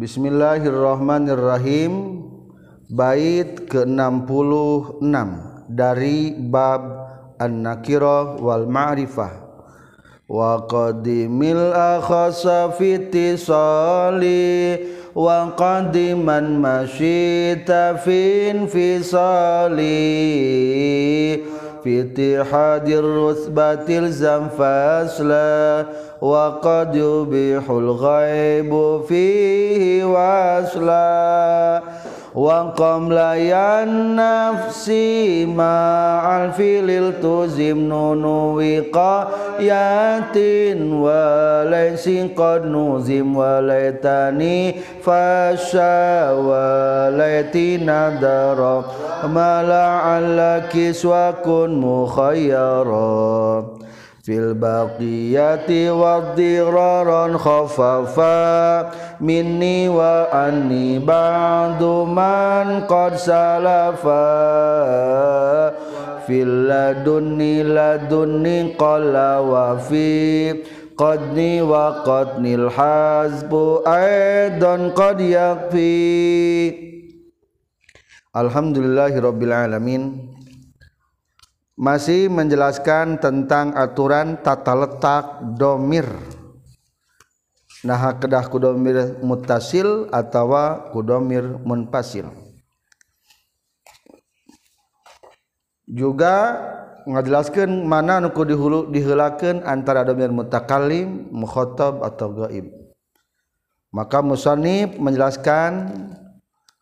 Bismillahirrahmanirrahim. Bait ke-66 dari bab an-nakirah wal ma'rifah. Wa qadimil akhasa fitisali wa qadiman masyita fin fisali في اتحاد الرتبة تلزم فاسلا وقد يبيح الغيب فيه واسلا وقم لا نفسي مع الفيل تزم نوقا ياتين وليس قد نزم وليتني فشا وليتنا درا ما لعلك سواك مخيرا fil baqiyati wadhiraran khafafa minni wa anni ba'du man qad salafa fil ladunni ladunni qala wa fi qadni wa qadnil hasbu aidan qad yakfi Alhamdulillahirabbil alamin masih menjelaskan tentang aturan tata letak domir. Nah kedah kudomir mutasil atau kudomir munfasil. Juga menjelaskan mana nuku dihulu dihulakan antara domir mutakalim mukhotob atau gaib. Maka musonib menjelaskan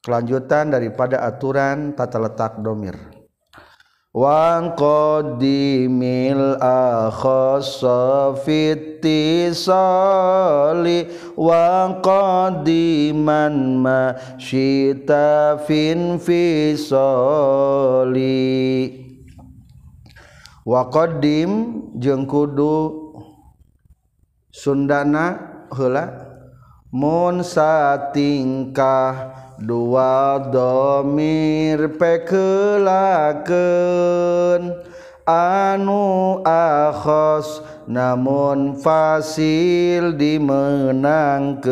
kelanjutan daripada aturan tata letak domir wa qadimil akhassa fitisali wa qadiman ma syita fin fisali. Wa qadim jeung sundana heula Musa tingkah dua domir pekelakeun. Anu akhos namun fasil dimenangkeun.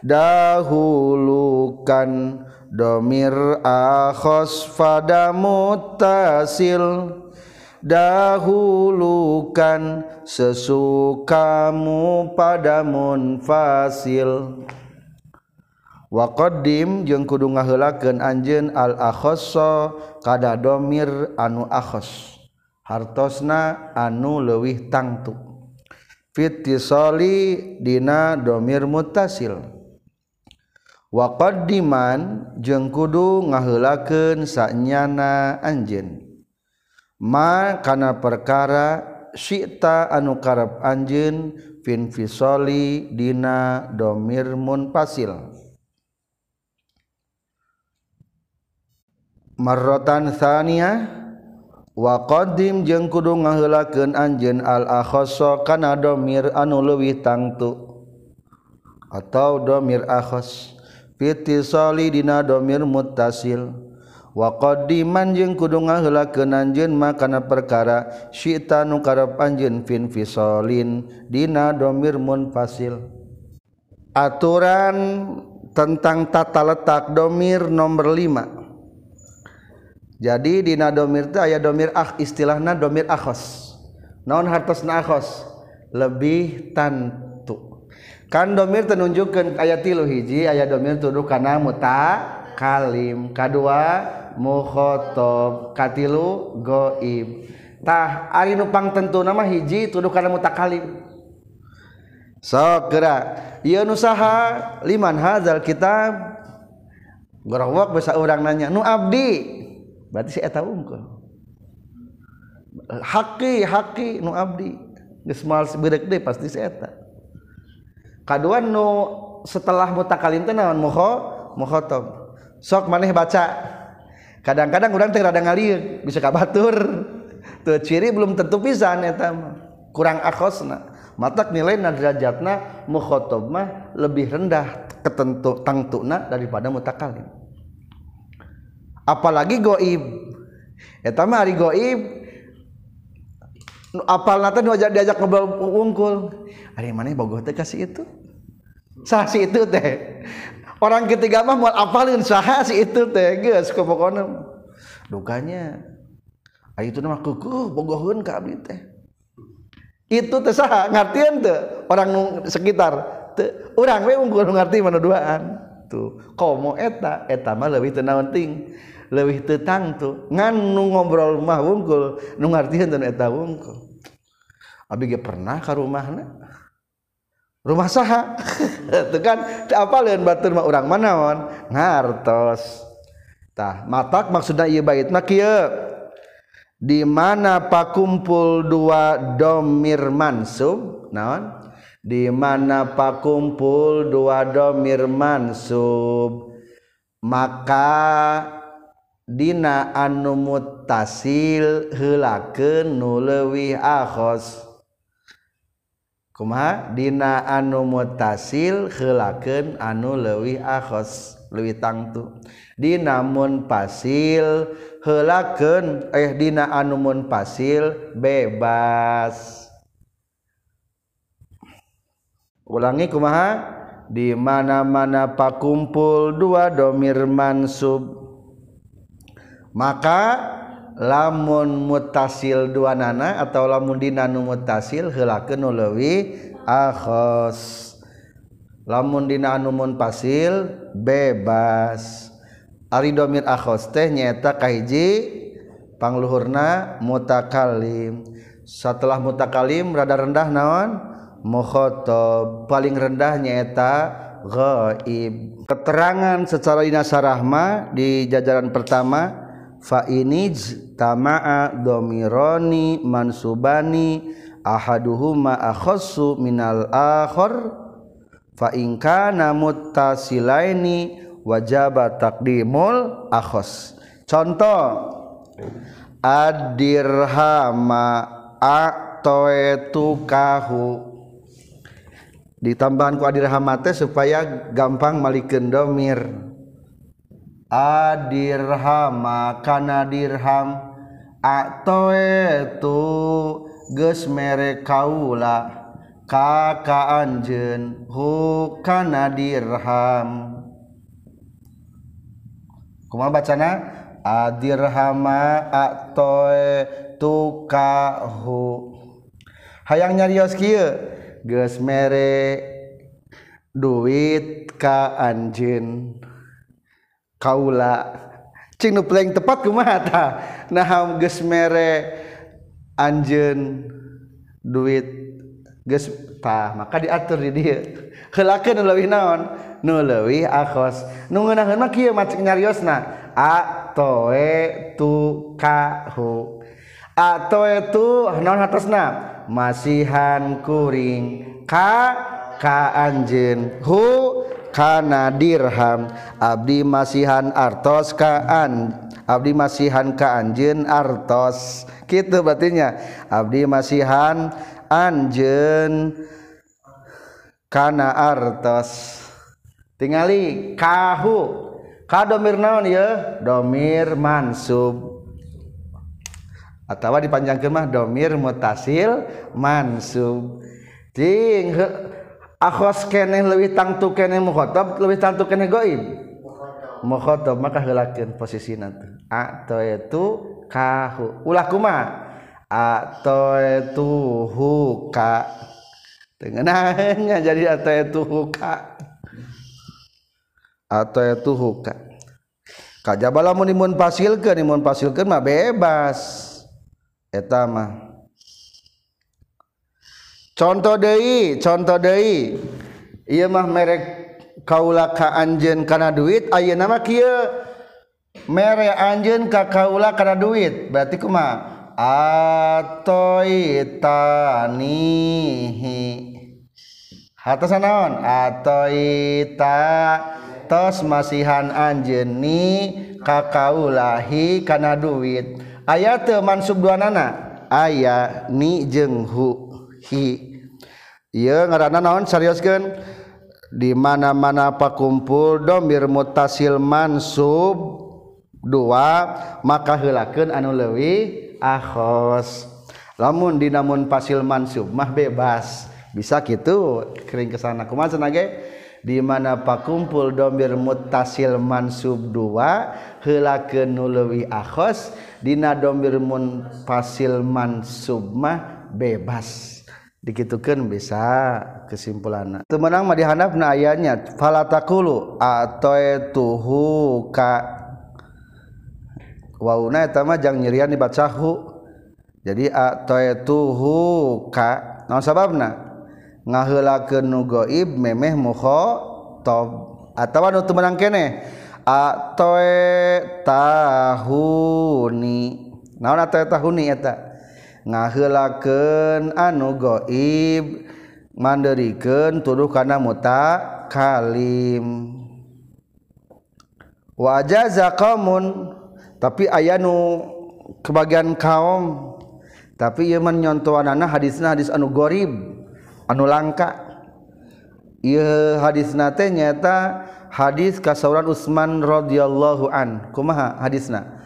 Dahulukan domir akhos pada mutasil dahulukan sesukamu pada munfasil qaddim jeung kudu ngaheulakeun anjeun al akhosso kada domir anu akhos hartosna anu leuwih tangtu. Fitisoli dina domir mutasil. Waqdiman jeung kudu ngaheulakeun sanyana anjeun. Ma kana perkara syi'ta anu karep anjen fin fisoli dina domir munfasil marrotan thania wa qadim jeung kudu ngaheulakeun anjeun al akhassa kana domir anu leuwih tangtu atau domir akhas fitisali dina domir muttasil wa qadiman jeung kudu ngaheulakeun anjeun makana perkara syi'ta nu karep anjeun fin fisolin. Dina domir munfasil aturan tentang tata letak domir nomor 5 jadi dina domir itu ayat domir ah istilahnya domir akhos. Non hartos akhos? Lebih tantu. Kan domir tenunjukkan ayat tilu hiji ayat domir tuduh karena muta kalim. Kedua mukhotob katilu goib. Tah ari nupang tentu nama hiji tuduh karena mutakalim sok gerak nu nusaha liman hazal kitab. Gorowok bisa orang nanya nu abdi? Berarti si eta unggul haki haki nu abdi. Geus moal beurek deui pasti si eta. Kadua nu setelah mutakalim teh naon muho mukhatab sok maneh baca. kadang-kadang orang teh rada ngalir bisa kabatur. Tuh ciri belum tentu pisan eta kurang akhosna. Matak nilai nadrajatna mukhotob mah lebih rendah ketentu tangtuna daripada mutakalim. Apalagi goib. Eta mah hari goib apal nata diajak diajak ngobrol wungkul hari mana bogoh teh kasih itu? Sah si itu teh. orang ketiga mah mau apalin saha si itu teh geus pokona dukanya ari itu mah kukuh bogohun ka abdi teh. Itu teh saha ngartian teh orang sekitar. Teh urang we unggul ngarti mana duaan. Tuh komo eta eta mah leuwih teu naon ting? Leuwih teu tangtu ngan nu ngobrol mah wungkul nu ngartieun eta wungkul. Abdi ge pernah ka rumahna? rumah saha. Itu kan apa lain batur mah orang manaon ngartos. Tah matak maksudna ieu bait mah kieu. Di mana pakumpul dua domir mansub naon? Di mana pakumpul dua domir mansub maka dina anu mutasil heulakeun nu leuwih akhos. kumaha? Dina anu mutasil helaken anu lewih ahos leuwih tangtu. Dinamun pasil helaken eh dina anumun pasil bebas. Ulangi kumaha? Di mana-mana pakumpul dua domir mansub. Maka lamun mutasil dua nana atau lamun dinanu mutasil helakeun nu leuwih akhos. Lamun dina anu munfasil bebas. Ari domir akhos teh nyaeta kahiji pangluhurna mutakalim. Setelah mutakalim rada rendah naon? Mukhatab. paling rendah nyaeta gaib keterangan secara dinasarahma di jajaran pertama fa inij tamaa domironi mansubani ahaduhuma akhassu minal akhar. Fa in kana muttasilaini wajaba taqdimul akhas. Contoh adirhama atoetukahu ditambahan ku adirhama teh supaya gampang malikeun domir adirham kana dirham atoetu geus mere kaula. Ka ka anjeun hu kana dirham. Kumaha bacana? Adirhama atoetu ka hu. Hayang nyarios kieu geus mere duit ka anjeun. kaula. Cing nu paling tepat kumaha tah nah geus mere anjeun duit geus tah maka diatur di dieu. Heulakeun nu leuwih naon? Nu leuwih akhos. Nu ngeunaheun mah kieu macam nyariosna. A toe tu ka hu. A toe tu naon hatosna? Masihan kuring. Ka ka anjeun. Hu kana dirham. Abdi masihan artos kaan abdi masihan ka anjeun artos. Kitu batinya. Abdi masihan anjeun kana artos. Tingali kahu. Ka domir naon ya domir mansub. Atau dipanjangkeun mah domir mutasil mansub. Ting akhos keneh leuwih tangtu keneh mukhatab leuwih tangtu keneh gaib mukhatab maka heulakeun posisina teh ataitu kahu. Ulah kumaha ataitu huka. Tengenahnya jadi ataitu huka. Ataitu huka. Kajabala mun dimun pasilkeun dimun pasilkeun mah bebas. Eta mah. Contoh Dei contoh De ia mah merek kaula ka anjen karena duit Ayo nama Ki mere anjen ka kaula karena duit. Berarti kuma atoitanihi atasan naon? Atoita tos masihan anjeni kakaulahi karena duit. Ayat mansub dua nana ayah ni jenghu hi ia ngaranna naon? Seriuskan di mana-mana pakumpul domir mutasil mansub dua maka helaken anu lewi ahos. Lamun dinamun pasil mansub mah bebas. Bisa gitu kering kesana kumaha cenage di mana pakumpul domir mutasil mansub dua helakeun nu leuwih akhos dina domir mun munfasil mansub mah bebas. dikitukan bisa kesimpulan temenang mah dihanap na ayatnya falatakulu atau tuhu ka wauna eta mah jang nyerian dibacahu. Jadi atau tuhu ka naon sababna? Ngaheulakeun nu gaib memeh mukhatab tob. Atawa nu teu menang keneh atau tahuni. Naon atau tahuni eta? ngahelaken anu goib mandiriken tuduh kana muta kalim wajaza kaumun tapi aya nu kebagian kaum. Tapi ieu man nyontoanana hadisna hadis anu gorib anu langka. Ieu hadisna teh nyata hadis kasauran Utsman radhiyallahu an kumaha hadisna?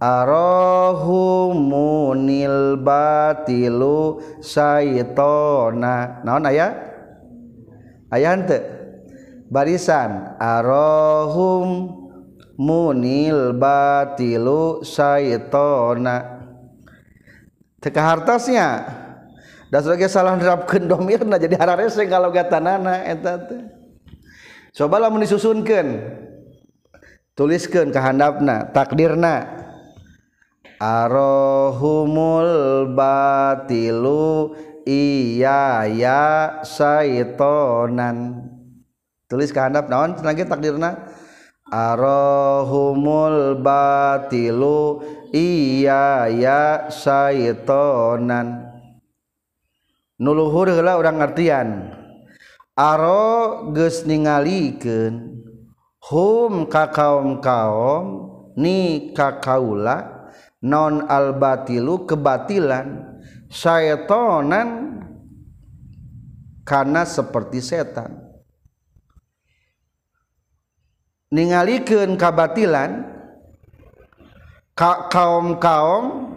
arohumunil batilu saytona naon aya aya henteu. Barisan. Arohum munil batilu saitona. Teka hartosnya dan sebagai salah nerapkeun domirna jadi hararese kalau gatanana eta teh. Cobalah mun disusunkeun tuliskeun ka handapna takdirna. arohumul batilu iya ya saitonan. Tulis ke handap naon? Lagi takdirna. Arohumul batilu iya ya saitonan. Nuluhur heula urang ngartian aro geus ningalikeun hum ka kaum-kaum ni ka kaula non al-batilu kebatilan syaitonan karena seperti setan. Ningalikeun kabatilan ka kaum-kaum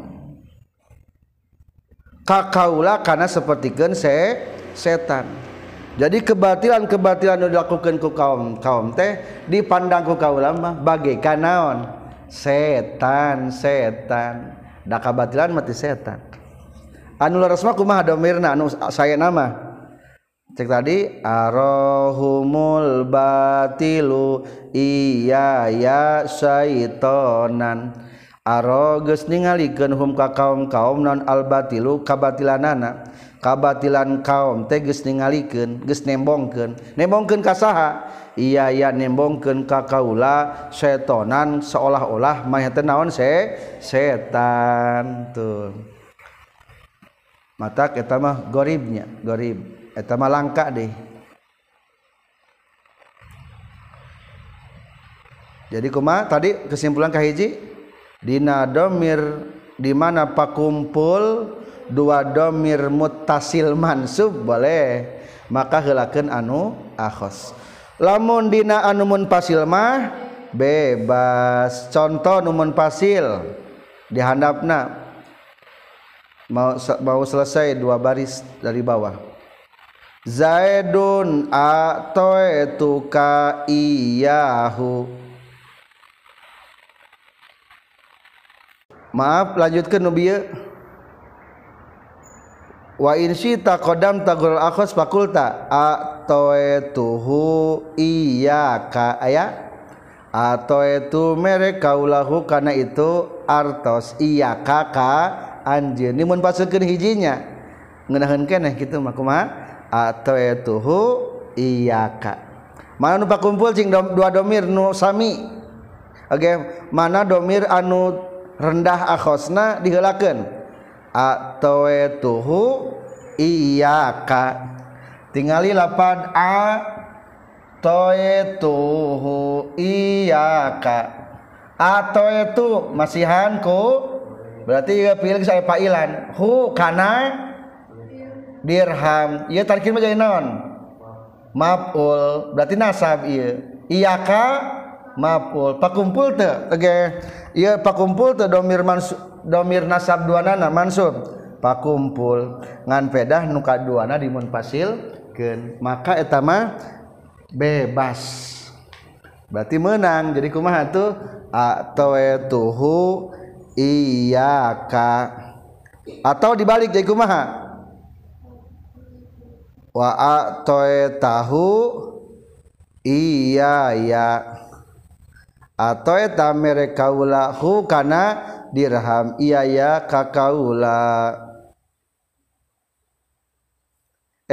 kakaula karena sepertikeun se setan. Jadi kebatilan-kebatilan yang dilakukan ku kaum kaum teh dipandang ku kaula mah bagaikan naon setan setan. Da kabatilan mati setan. Anu laras mah kumaha domirna anu saya nama. Cek tadi arohumul batilu iya ya syaitonan aro geus ningalikeun hum ka kaum-kaum non albatilu kabatilanana. Kabatilan kaum teh geus ningalikeun geus nembongkeun. Nembongkeun ka saha? Iya ya nembongkeun ka kaula setonan seolah-olah mah teh naon se setan tuh. Mata eta mah goribnya gorib. Eta mah langka deh. Jadi kuma tadi kesimpulan kahiji dina domir di mana pakumpul dua domir mutasil mansub boleh. Maka helakeun anu akhos lamun dina anumun pasil mah bebas. Contoh numun pasil dihandapna. Mau mau selesai dua baris dari bawah. Zaidun atoetuka iyahu. Maaf lanjutkan nubiya Wa insi qadam tagul akhos fakulta a atoetuhu iyyaka aya? Atoetu mere kaulahu kana itu artos iyyaka ka anjeun nimun pasikeun hijinya. Ngeunaheun keneh kitu mah kumaha? Atoetuhu iyyaka mana nu pakumpul cing dua domir nu sami? Oke okay. mana domir anu rendah akhosna diheulakeun atoetuhu iyyaka tingali lapan a toetuhu iyaka. Atau itu masihanku berarti ya pilih saya pailan. Hu kana dirham. Iya tarkin jadi non maful berarti nasab iya iyaka maful. Pakumpul teh oke iya pakumpul teh domir mansub domir nasab dua nana mansub. Pakumpul. Ngan pedah nuka dua na dimun pasil maka etama bebas. Berarti menang. Jadi kumaha tuh? Atoetuhu iyaka. Atau dibalik jadi kumaha? Wa atoetahu iya ya atau eta mereka kana dirham iya ya kakaula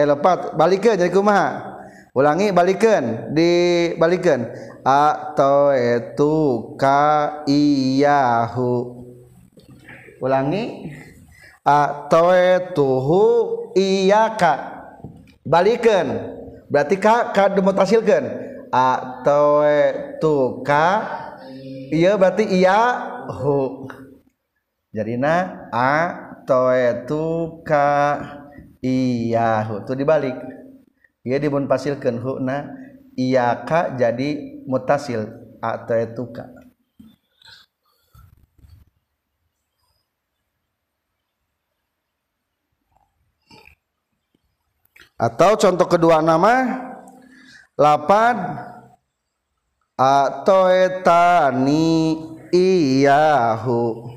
eh lepat balikin jadi kumaha ulangi balikin dibalikin atau itu ka iyahu ulangi. Atau tuhu iyaka balikin berarti ka ka demotasilkan atau itu ka iya berarti iya hu. Jadi na a toetuka iyahu itu dibalik. Ia dibun pasilkan hu na iya ka jadi mutasil atau itu ka atau contoh kedua nama lapad atau etani iyahu.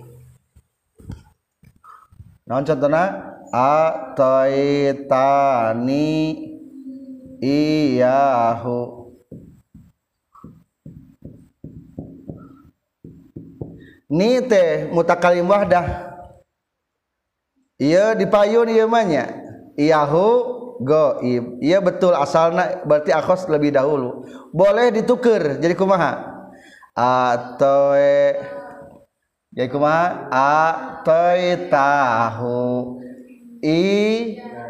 Non contohnya atau etani iyahu. Ni teh mutakalim wahdah. Iya dipayun iya manya iyahu goib. Iya betul asalnya berarti akhos lebih dahulu. Boleh ditukar jadi kumaha? Atau jadi kumaha? Atau tahu i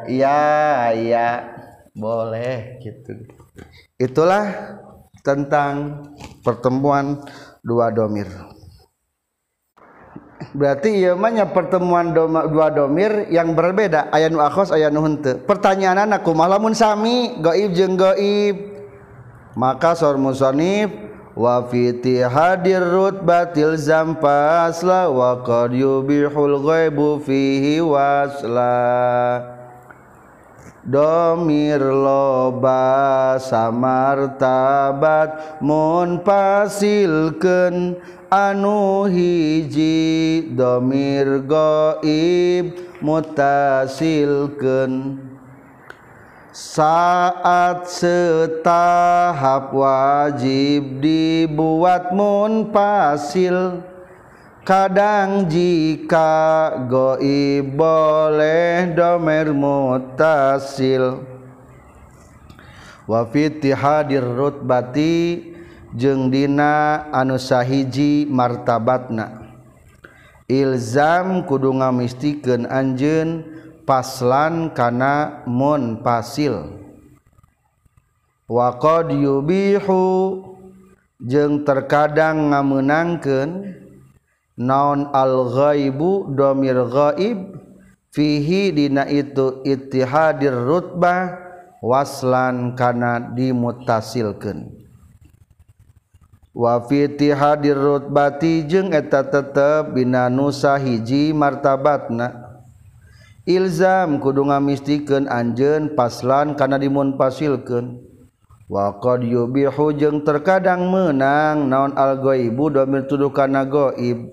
ya ya. Boleh gitu. Itulah tentang pertemuan dua domir. Berarti iya mah pertemuan doma, dua domir yang berbeda. Aya nu akhos aya nu henteu. Pertanyaan anak kumaha lamun sami? Gaib jeung gaib maka sor musannif wafiti hadir rut batil zampasla wa qad yubihul ghaibu fihi wasla. Domir loba samartabat mun pasilkeun anu hiji. Domir goib mutasilkeun. saat setahap wajib dibuat munfasil kadang jika goib boleh domer mutasil. Wa hadir rutbati jeung dina anu sahiji martabatna. Ilzam kudu ngamistikeun anjeun paslan kana mun pasil. Wa qad yubihu jeung terkadang ngameunangkeun naon al ghaibu domir ghaib fihi dina itu ittihadir rutbah waslan kana dimutasilkeun. Wa fi ittihadir rutbati jeung eta tetep bina nusa hiji martabatna ilzam kudu ngamistikeun anjeun paslan kana dimun pasilkeun wa qad yubihu jeung terkadang menang naon al ghaibu domir tuduh kana gaib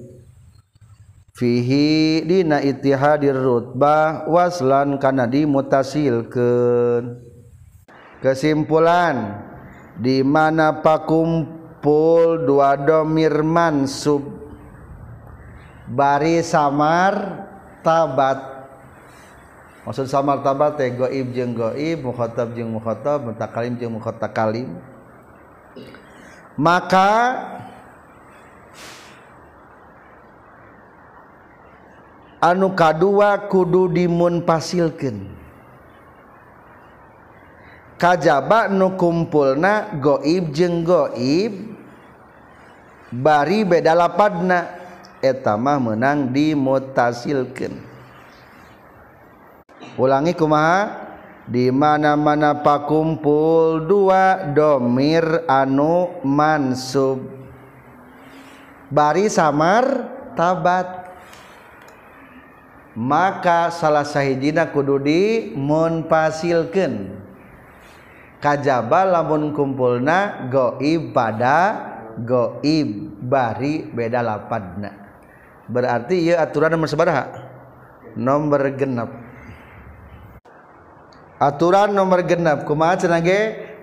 fihi dina ittihadir rutbah waslan kana dimutasilkeun. Kesimpulan di mana pakum pul dua domir sub bari samar tabat maksud samar tabat teh goib jeung goib mukhatab jeung mukhatab mutakalim jeung mutakalim maka anu kadua kudu dimun pasilkeun. Kajaba nu kumpulna goib jeung goib bari beda lapadna. Eta mah meunang dimutasilkeun ulangi kumaha? Di mana-mana pakumpul dua domir anu mansub. Bari samar tabat. Maka salah sahijina kudu di dimunpasilkan kajaba lamun kumpulna goib pada goib. Bari beda lapadna berarti ya aturan nomor sabaraha? Nomor genep. Aturan nomor genap. Kumaha cenah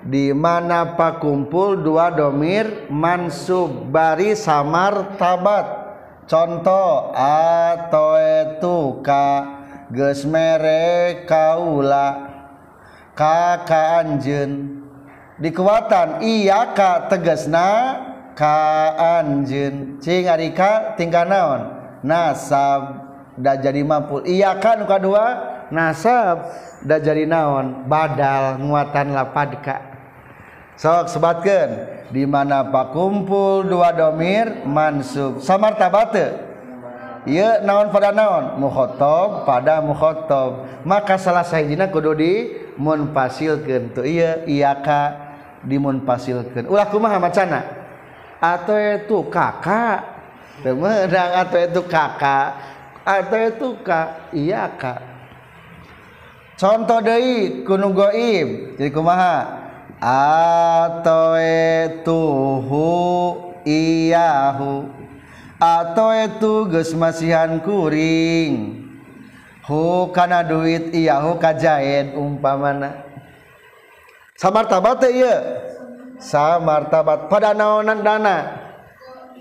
di mana pakumpul dua domir mansub bari samar tabat. Contoh atau itu ka geus mere kaula ka anjeun. Dikuatan iya ka tegasna ka anjeun. Cing ari ka tingkah naon? Nasab. Da jadi mampu iya kan kedua nasab da jadi naon badal muatan lapadka sok sebatkan di mana pak kumpul dua domir mansub samar tabate Iya naon pada naon? Mukhotob pada mukhotob. Maka salah sahijina kudu di munfasilkeun tu. Iya iya ka dimunfasilkeun. Ulah kumaha macana? Atau itu kakak temenang atau itu kakak atau itu kak iya kak contoh deui kunu goib jadi kumaha? Atuhu iyahu. Atau itu geus masihan kuring. Hu kana duit iyahu kajaen umpamana. Samartabat teh ieu? Samartabat. Pada naonan dana?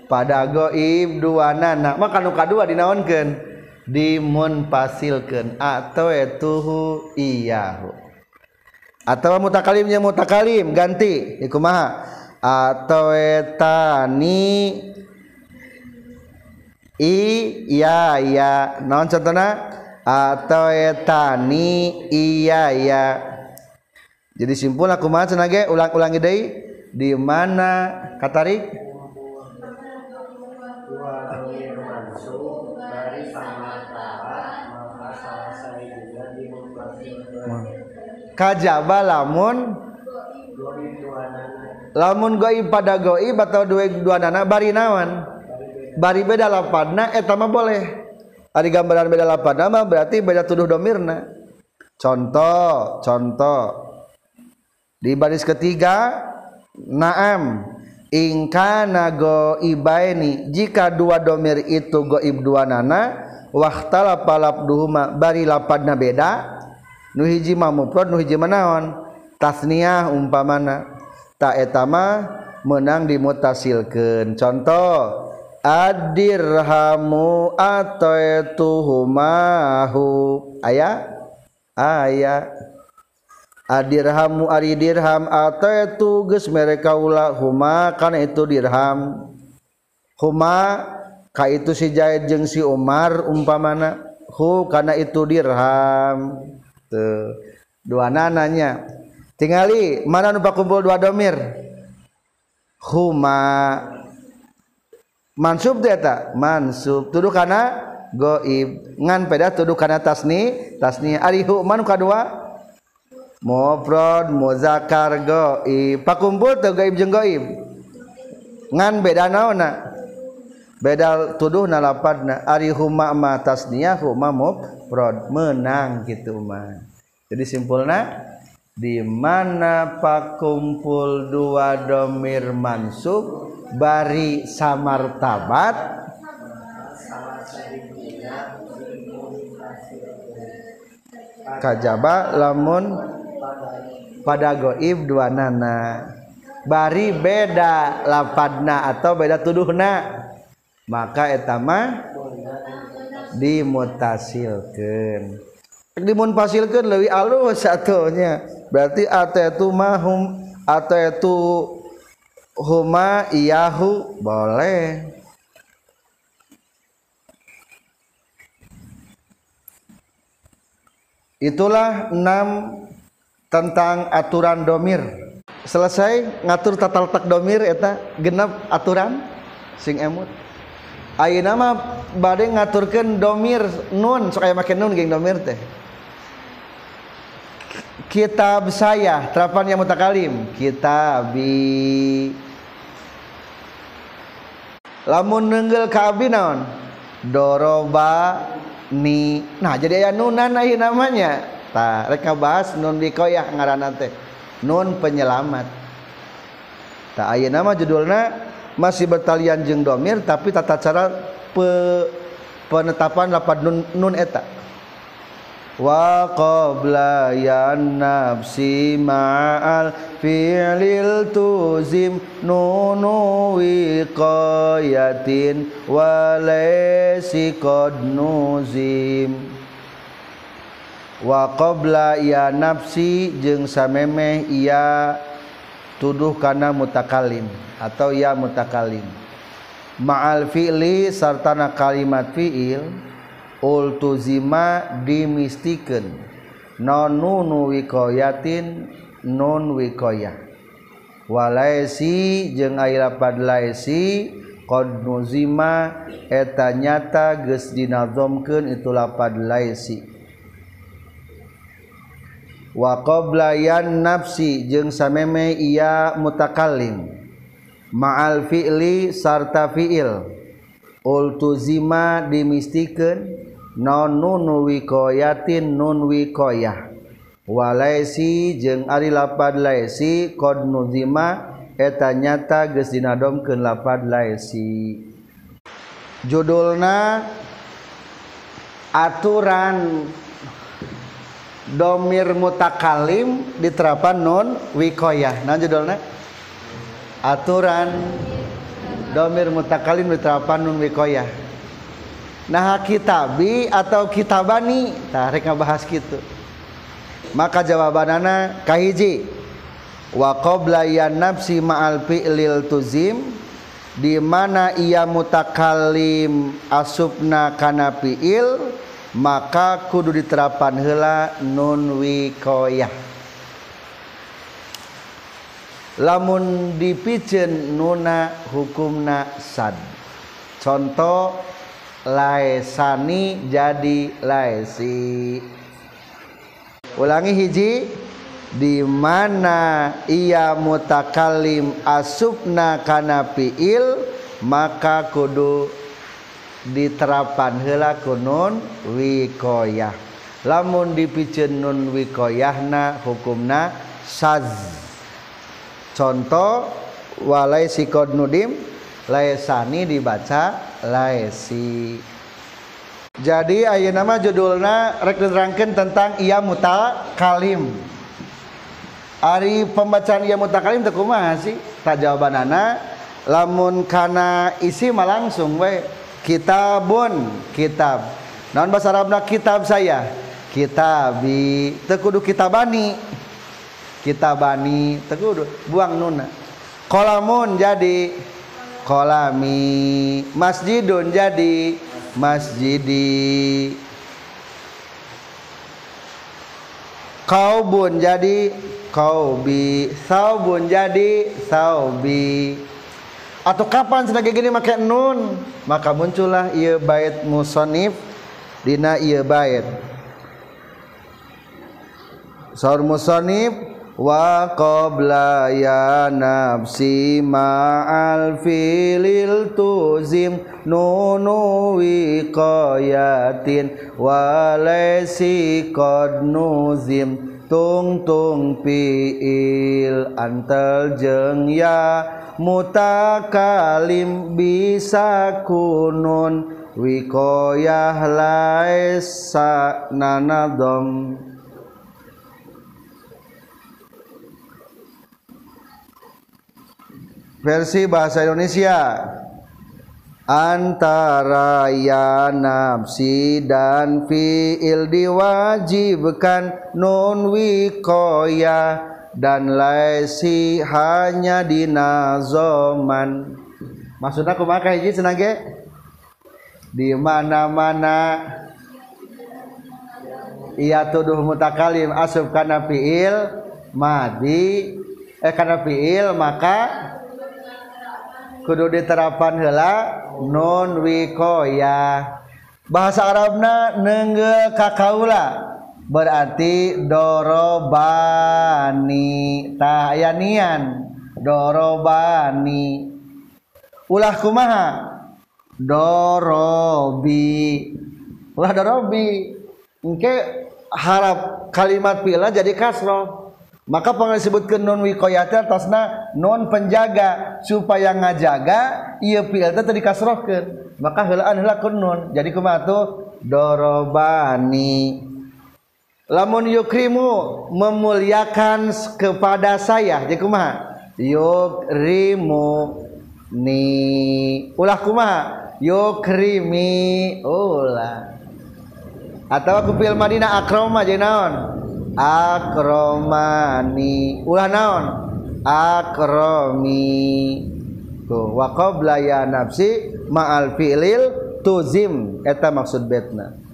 Pada goib dua nana maka nu kadua dinaonkeun. Dimunpasilkeun atau itu hu iya hu atau mutakalimnya mutakalim ganti ikumaha atau etani iya ya non contohnya atau etani iya ya jadi simpul aku mah cenah ulang-ulangi deui. Di mana? Katarik kajaba lamun lamun goib pada goib atau dua dua nana bari nawan bari beda lapadna eta mah boleh. Ari gambaran beda lapadna mah berarti beda tuduh domirna. Contoh contoh. Di baris ketiga naam. Ingkana goibaini jika dua domir itu goib dua nana waktala palap duhuma bari lapadna beda nuhijimah muprod nuhiji manaon tasniah umpamana. Ta etama menang dimutasilkeun. Contoh adirhamu atoetuhumahu aya? Aya. Adirhamu ari dirham atoetu geus mere kaula huma kana itu dirham. Huma ka itu si Zaid jeung si Umar umpamana. Hu kana itu dirham. tuh. Dua nananya tingali mana nu pakumpul dua domir? Huma. Mansub teh eta mansub. Tuduh kana goib. Ngan peda tuduh kana tasni tasni ari human kadua mufrad muzakkar goib. Pakumpul teh goib jeung goib. Ngan beda naonna beda tuduh na lapadna ari huma ma tasniyah huma mufrad menang gitu mah jadi simpulna di mana pakumpul dua domir mansub bari samartabat kajaba lamun pada goib dua nana. Bari beda lapadna atau beda tuduhna maka etama dimutasilkan dimunpasilkan lebih alus satunya. Berarti atau mahum atau itu huma iyahu boleh. Itulah enam tentang aturan domir. Selesai ngatur tata letak domir eta genap aturan sing emut ayeuna mah bade ngaturkeun domir nun sok aya make nun geng domir teh. Kitab saya terapan yang mutakalim. Kitabi lamun nenggel ka abdi naon? Doroba ni. Nah jadi aya nunan ieu namanya. Tah rek bahas nun dikoyah ngaranna teh. Nun penyelamat. Tak aya nama judulna masih bertalian jeng domir tapi tata cara pe, penetapan lapan nun, nun eta. Wa qabla yan nafsi ma'al fi'lil tuzim nunu wiqayatin wa laysi qad nuzim. Wa qabla ya nafsi jeung samemeh ia tuduh kana mutakalim atau ya mutakalim. Ma'al fi'li sartana kalimat fi'il ultuzima dimistikeun non nunu wiqayatin nun wiqayah walaisi jeung aya lapad laisi qad nuzima eta nyata geus dinazomkeun itu lapad laisi. wa qoblayan nafsi jeung sameme ia mutakallim. Ma'al fi'li sarta fi'il. Ultuzima dimistikeun non nun wiqayatin nun wiqayah walaisi jeung ari lapad laisi qad nuzima eta nyata geus dinadomkeun lapad laisi. Judulna aturan domir mutakalim diterapan nun wikoyah. Nah judulna aturan. Domir mutakalim diterapan nun wikoyah. Nah kitabi atau kitabani? Tah rek ngabahas kitu maka jawabanana kahiji. Wa qabla nafsi ma'al fi'lil tuzim di mana ia mutakallim asupna kana fi'il maka kudu diterapan hela nun wikoyah. Lamun dipicen nuna hukumna sad. Contoh laesani jadi laesi. Ulangi hiji di mana ia mutakalim asupna kana fiil maka kudu diterapan heula kunun wikoyah. Lamun dipikeun nun wikoyahna hukumna saz. Contoh walai sikod nudim laesani dibaca laesi. Jadi ayat nama judulna rek diterangkan tentang ia muta kalim Ari pembacaan ia muta kalim kumaha sih? Tak jawaban anak lamun kana isi mah langsung we kitabun kitab. Non bahasa Arabna? Kitab saya. Kitabi. Tekudu kitabani. Kitabani tekudu buang nuna. Kolamun jadi. Kolami. Masjidun jadi. Masjidi. Kaubun jadi. Kaubi. Saubun jadi. Saubi atau kapan sebagai gini make nun? Maka muncullah ia bait musonif dina ia bait. Saur musonif wa qabla ya nafsi ma'al filil tuzim nunu wiqayatin wa laysi qad nuzim tung tung piil antal jeung ya mutakalim bisa kunun wikoyah laisa nanadom. Versi bahasa Indonesia. Antara ya nafsi dan fiil diwajibkan nun wikoya dan laisi hanya dinazoman maksudnya kumaha hiji senage di mana-mana. Ia tuduh mutakalim asub kana fiil madi. Eh kana fiil maka kudu diterapan hela non wikoya bahasa Arabna nenggel kakaula berarti dorobani. Tahayanian dorobani. Ulah kumaha? Dorobi. Ulah dorobi. Engke harap kalimat pila jadi kasro maka pengen disebutkan non wikoyah tasna non penjaga. Supaya ngajaga iya fiil tadi dikasrohkan maka helaan heula nun. Jadi kumaha tuh? Dorobani lamun yukrimu memuliakan kepada saya jadi kumaha? Yukrimu ni. Ulah kumaha? Yukrimi ulah. Atau aku fil madinah akroma jadi naon? Akromani. Ulah naon? Akromi tuh wa ya nafsi ma'al fi'lil tuzim. Eta maksud betna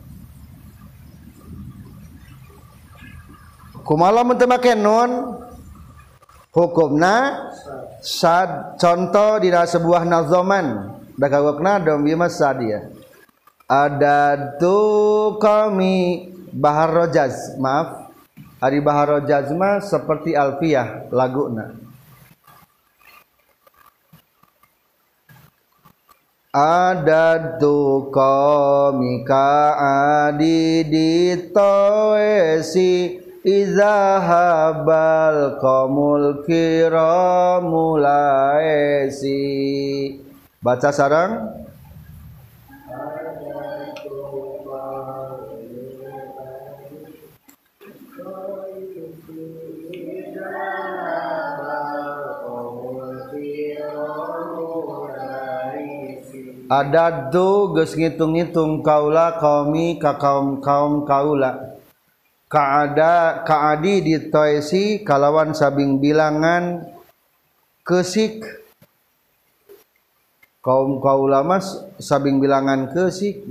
kumala mun make nun? Hukumna sad contoh di sebuah nazoman. Da kawakna dom ieu sad ya ada tu kami bahar rojaz maaf. Ari Baharo Jazma seperti Alfiyah laguna. Ada tu komika adi ditoesi Iza habal komul kiramulaesi Baca sarang. Ada tu geus ngitung-ngitung kaula kaumi ka kaum-kaum kaula kaada kaadi ditoesi kalawan sabing bilangan kesik. Kaum kaulama sabing bilangan kesik.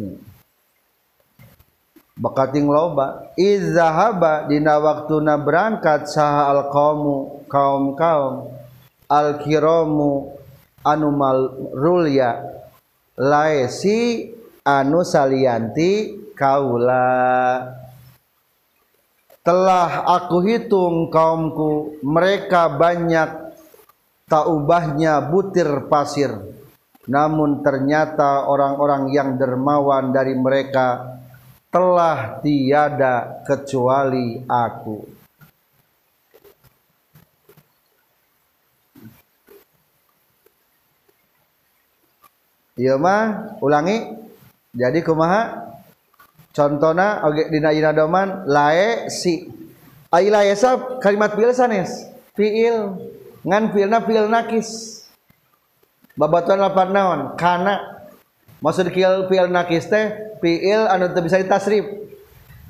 Bakating loba izahaba dina waktuna berangkat saha al kaumu kaum kaum al kiramu anu malrulya laesi anu salianti kaula. Telah aku hitung kaumku mereka banyak tak ubahnya butir pasir. Namun ternyata orang-orang yang dermawan dari mereka telah tiada kecuali aku. Iya mah ulangi. Jadi kumaha contohna oge dina ayeuna doman lae si. Ai lae kalimat fi'il sanes fi'il. Ngan fi'ilna fi'il nakis. Babatuan lapan naon kana. Maksud fi'il fi'il nakis teh fi'il anu teu bisa ditasrif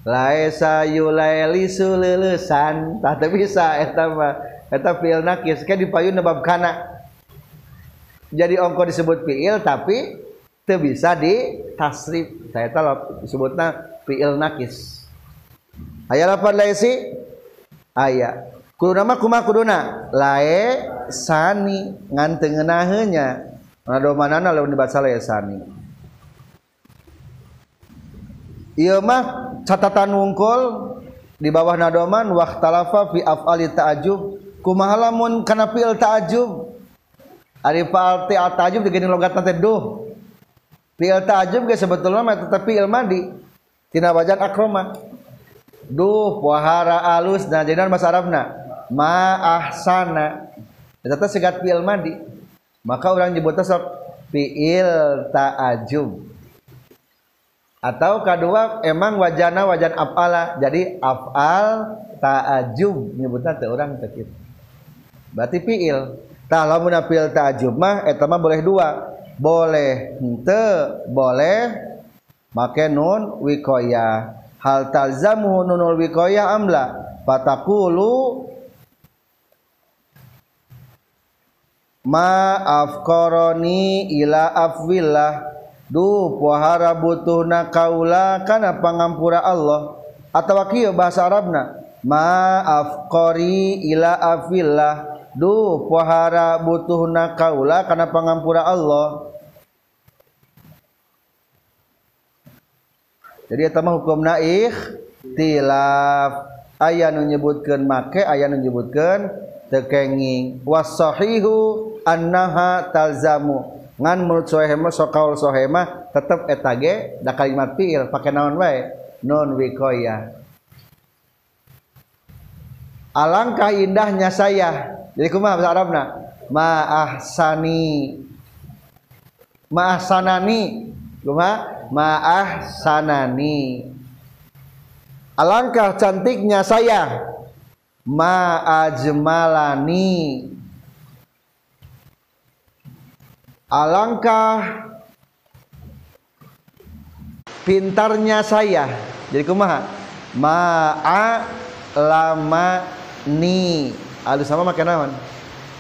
lae sayu lae tah teu bisa eta mah eta fi'il nakis. Ke dipayun bab kana. Jadi ongko disebut fi'il tapi itu bisa di tasrif. Saya tahu disebutnya fiil nakis. Ayat apa laisi ayat kudu nama kuma kuduna? Lae sani ngantengenahnya Nado mana lalu dibaca lae sani. Iya mah catatan wungkul di bawah nadoman waktalafa fi af'ali ta'ajub. Kumaha lamun kana fi'il ta'ajub? Ari fa'al al tajub digini logat nanti duh. Fi'il tajub ge sebetulnya mah tetep fi'il madi. Tina wajan akroma. Duh wahara alus nah jadi bahasa Arabna ma ahsana. Eta teh segat fi'il madi. Maka orang nyebutnya sok fi'il ta'ajub. Atau kedua emang wajana wajan af'ala. Jadi af'al ta'ajub nyebutnya orang teh Berarti fi'il tah lamun fil ta'jub mah eta mah boleh dua boleh. Henteu boleh. Make nun wikoya. Hal talzamu nunul wikoya amla fatakulu. Ma afkoroni ila afwillah. Du pohara butuhna kaula kana pangampura Allah. Atau kieu bahasa Arabna. Ma afkori ila afwillah Duh pohara butuh na kaula karena pengampura Allah. Jadi mah hukum naik tilaf. Ayah menyebutkan make ayah menyebutkan tekenging. Wasahihu annaha talzamu. Ngan menurut sohema sokaul sohema tetap etage da kalimat fiil pakai naon wae? Non wikoya alangkah indahnya saya jadi kumaha bahasa Arabna ma'ahsani ma'ahsanani kumaha ma'ahsanani alangkah cantiknya saya ma'ajmalani alangkah pintarnya saya jadi kumaha ma'a lama ni alus sama makan naon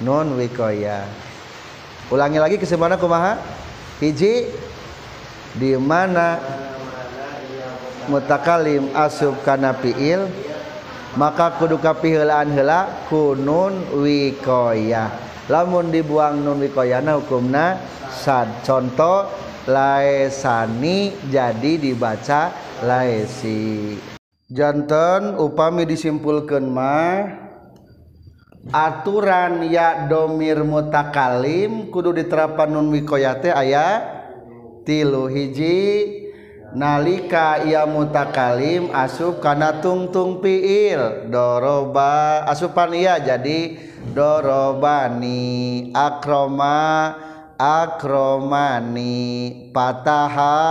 non wikoya. Ulangi lagi ke kumaha? Hiji di mana mutakalim asub kana fiil maka kudu kapiheulaan heula kunun wikoya. Lamun dibuang nun wikoyana hukumna sad. Contoh laesani jadi dibaca laesi. Jantan upami disimpulkan mah aturan ya domir mutakalim kudu diterapan nun wikoyate ayat tilu hiji. Nalika ia mutakalim asup kana tungtung piil. Doroba asupan ia jadi dorobani. Akroma akromani. Pataha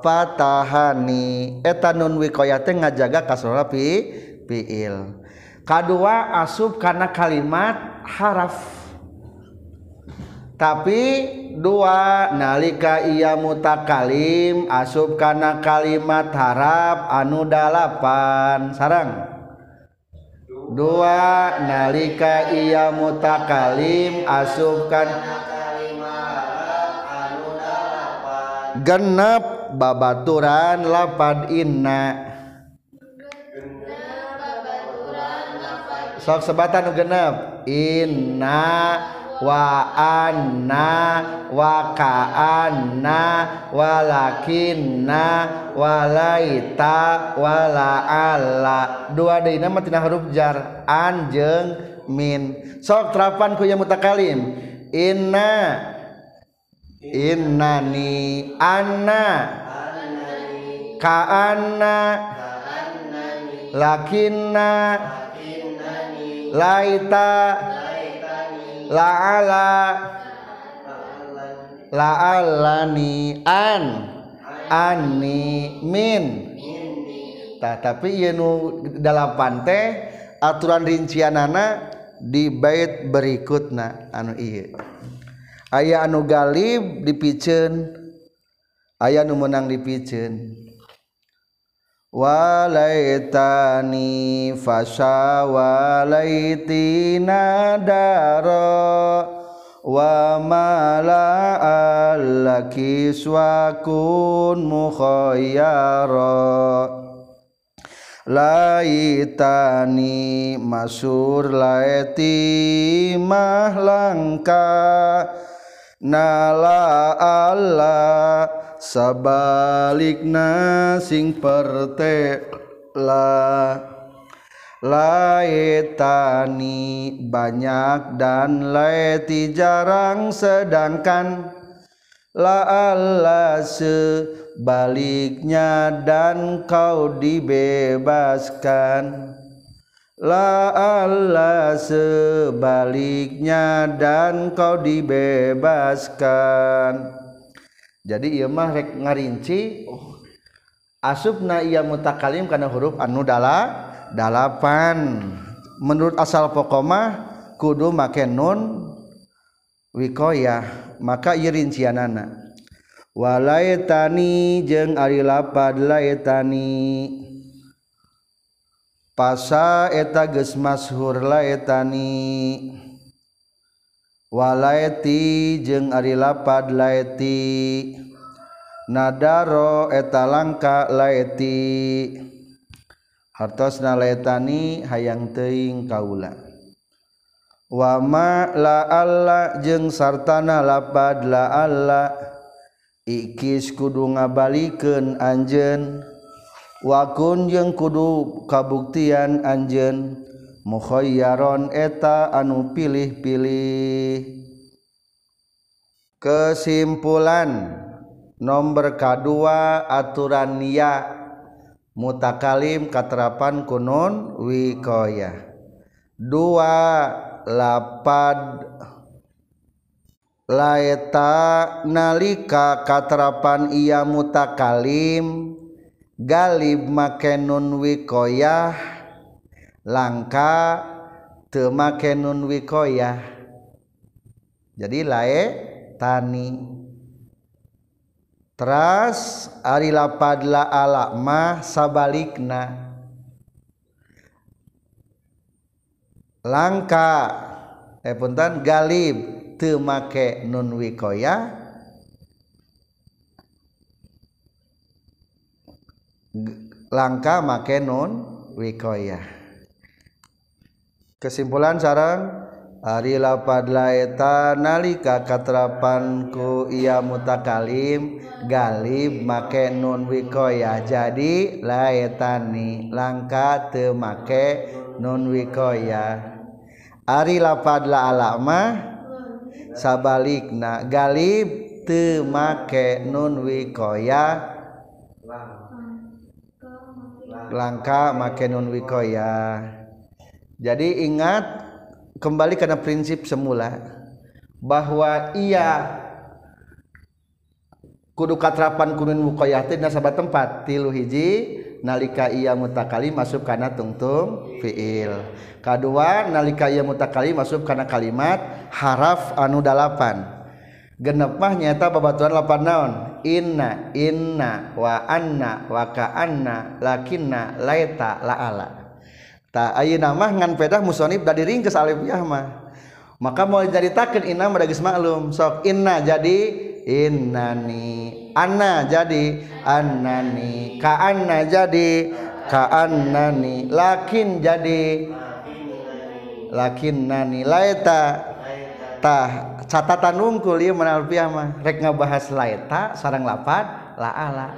patahani. Eta nun wikoyate ngajaga kasrona pi piil. Kedua asub karena kalimat haraf. Tapi dua nalika ia mutakalim asub karena kalimat harap anu dalapan. Sarang. Dua nalika ia mutakalim asubkan genep babaturan lapad inna sok sebatan genep. Inna wa anna wa ka'anna walakinna walaita walaala dua deui nama tina huruf jar an jeung min. Sok terapan ku ya mutakalim. Inna. Innani anna. Ka'anna. Lakinna laita. La'ala. La'alani an. Ani min. Tah tapi ieu nu dalapan teh aturan rincianana di bait berikutna anu ieu. Aya anu galib dipiceun aya nu meunang dipiceun walaitani fasha walaitina daro wa mala allaki swakun mukhayyara laitani masur laiti mahlangka nala Allah sabalikna sing perte la laetani banyak dan laeti jarang sedangkan la Allah sebaliknya dan kau dibebaskan. La Allah sebaliknya dan kau dibebaskan jadi ieu mah rek ngarinci oh. asupna ia mutakalim karena huruf anu dala dalapan. Menurut asal pokoma kudu make nun wikoyah maka ieu rincianana. Walaitani jeung ari lapad laitani. Pasa eta geus masyhur laitani. walaiti jeung ari lapad laeti. Nadaro eta langka laeti. Hartosna laetani hayang teuing kaula. Wama la alla jeung sartana lapad la alla. Ikis kudu ngabalikeun anjeun. Wakun jeung kudu kabuktian anjeun. mukhoyaron eta anu pilih-pilih. Kesimpulan nomor K2 aturan ya mutakalim katerapan kunun wikoya. Dua lapad laeta nalika katerapan ia mutakalim. Galib makenun wikoyah. Langka temake nun wikoyah. Jadi lae tani. Teras ari lapad la ala mah sabalikna. Langka. Eh punten galib teu make nun wikoya langka make nun wikoya kesimpulan sarang Ari lapad laeta nalika katrapanku ia mutakalim galib make nun wikoya. Jadi laetani langka teu make nun wikoya. Ari lapad la alama sabalikna galib teu make nun wikoya. Langka make nun wikoya jadi ingat kembali karena prinsip semula bahwa ia kudu katrapan kunun teh nasabah tempat. Tilu hiji nalika ia mutakali masuk karena tungtung fiil. Kedua nalika ia mutakali masuk karena kalimat haraf anu dalapan. Genep mah nyata babaturan lapan naon? Inna inna wa anna wa ka anna lakinna laita la ala tak ayo nama ngan pedah musonib dari ringkes alifiyah mah. Maka mau jadi takut inna geus maklum. Sok inna jadi innani. Anna jadi annani. Ka anna jadi ka annani lakin jadi lakin nani laeta tah catatan unggul ieu mana alfiah mah. Rek ngabahas laeta sarang lapad la ala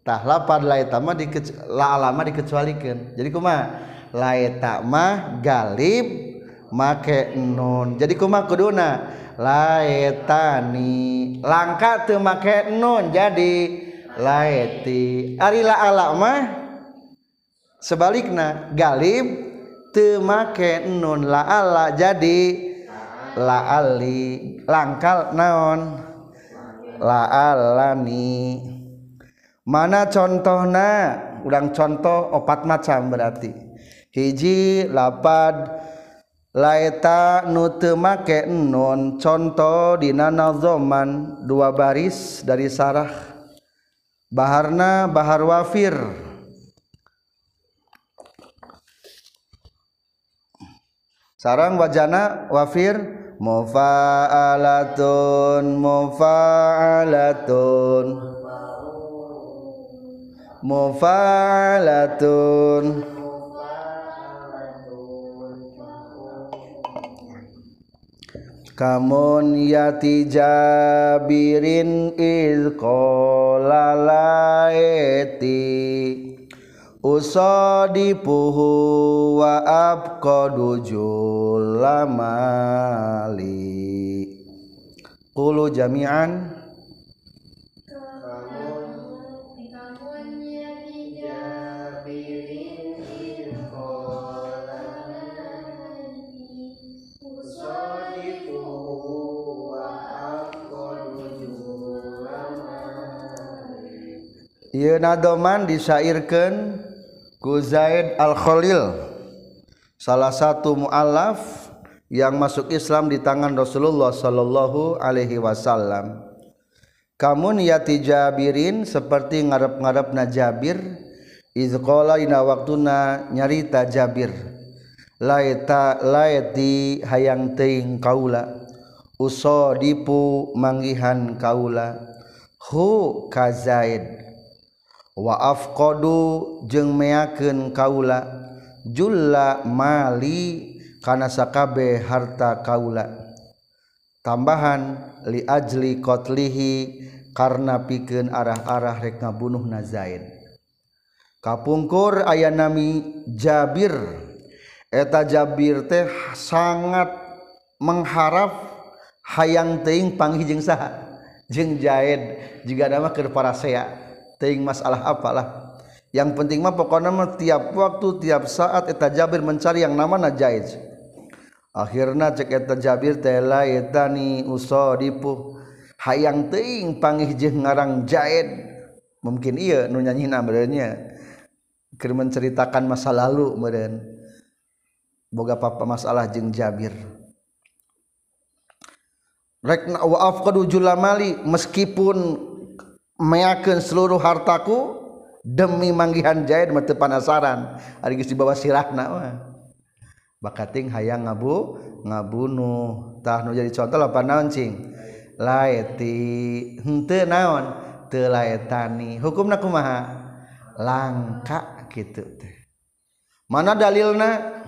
tah lapad laeta mah di la ala mah dikecualikeun jadi kumaha lain mah Galib make nun. Jadi kuma kuduna? Laetani langka teu make nun. Jadi laeti ari la ala mah sebalikna galib teu make nun la ala jadi la ali langkal naon? La alani mana contohna? Urang contoh opat macam berarti. Hiji lapad laeta nute make non contoh di zoman dua baris dari sarah. Baharna bahar wafir. Sarang wajana wafir mufa'alatun mufa'alatun. Mufa'alatun kamun yati jabirin iz qala laiti usadipuhu wa abqadu julamali qulu jami'an. Yunadoman disairkan ku Zaid al-Khalil salah satu mu'alaf yang masuk Islam di tangan Rasulullah sallallahu alaihi wasallam. Kamu niyati Jabirin seperti ngarep-ngarep na Jabir izqala ina waktuna nyarita Jabir laita laiti hayang teing kaula usodipu manggihan kaula. Hu kazaid waaf kodu jeung meyaken kaula jula mali kana sakabe harta kaula. Tambahan li ajli qatlihi karena pikeun arah-arah rek ngabunuh na Zaid. Kapungkur aya nami Jabir. Eta Jabir teh sangat mengharap hayang teing panggih saha. Jeung Zaid jika nama keur para sea ting masalah apalah. Yang penting mah pokoknya mah tiap waktu tiap saat eta Jabir mencari yang namanya jaiz. Akhirnya cek eta Jabir tela eta ni usadipu hayang ting pangih jeung ngarang Jaid mungkin iya nu nyanyina meureunnya. Menceritakan masa lalu meren boga papa masalah jeng Jabir. Rekna wa'af kadu julamali meskipun meyakin seluruh hartaku demi manggihan jahit mati panasaran. Hari di bawah sirahna bakating hayang ngabu ngabunuh. Tah nu jadi contoh apa naon cing? Laeti henteu naon? Teu laetani. Hukumna kumaha? Langka gitu teh. Mana dalilna?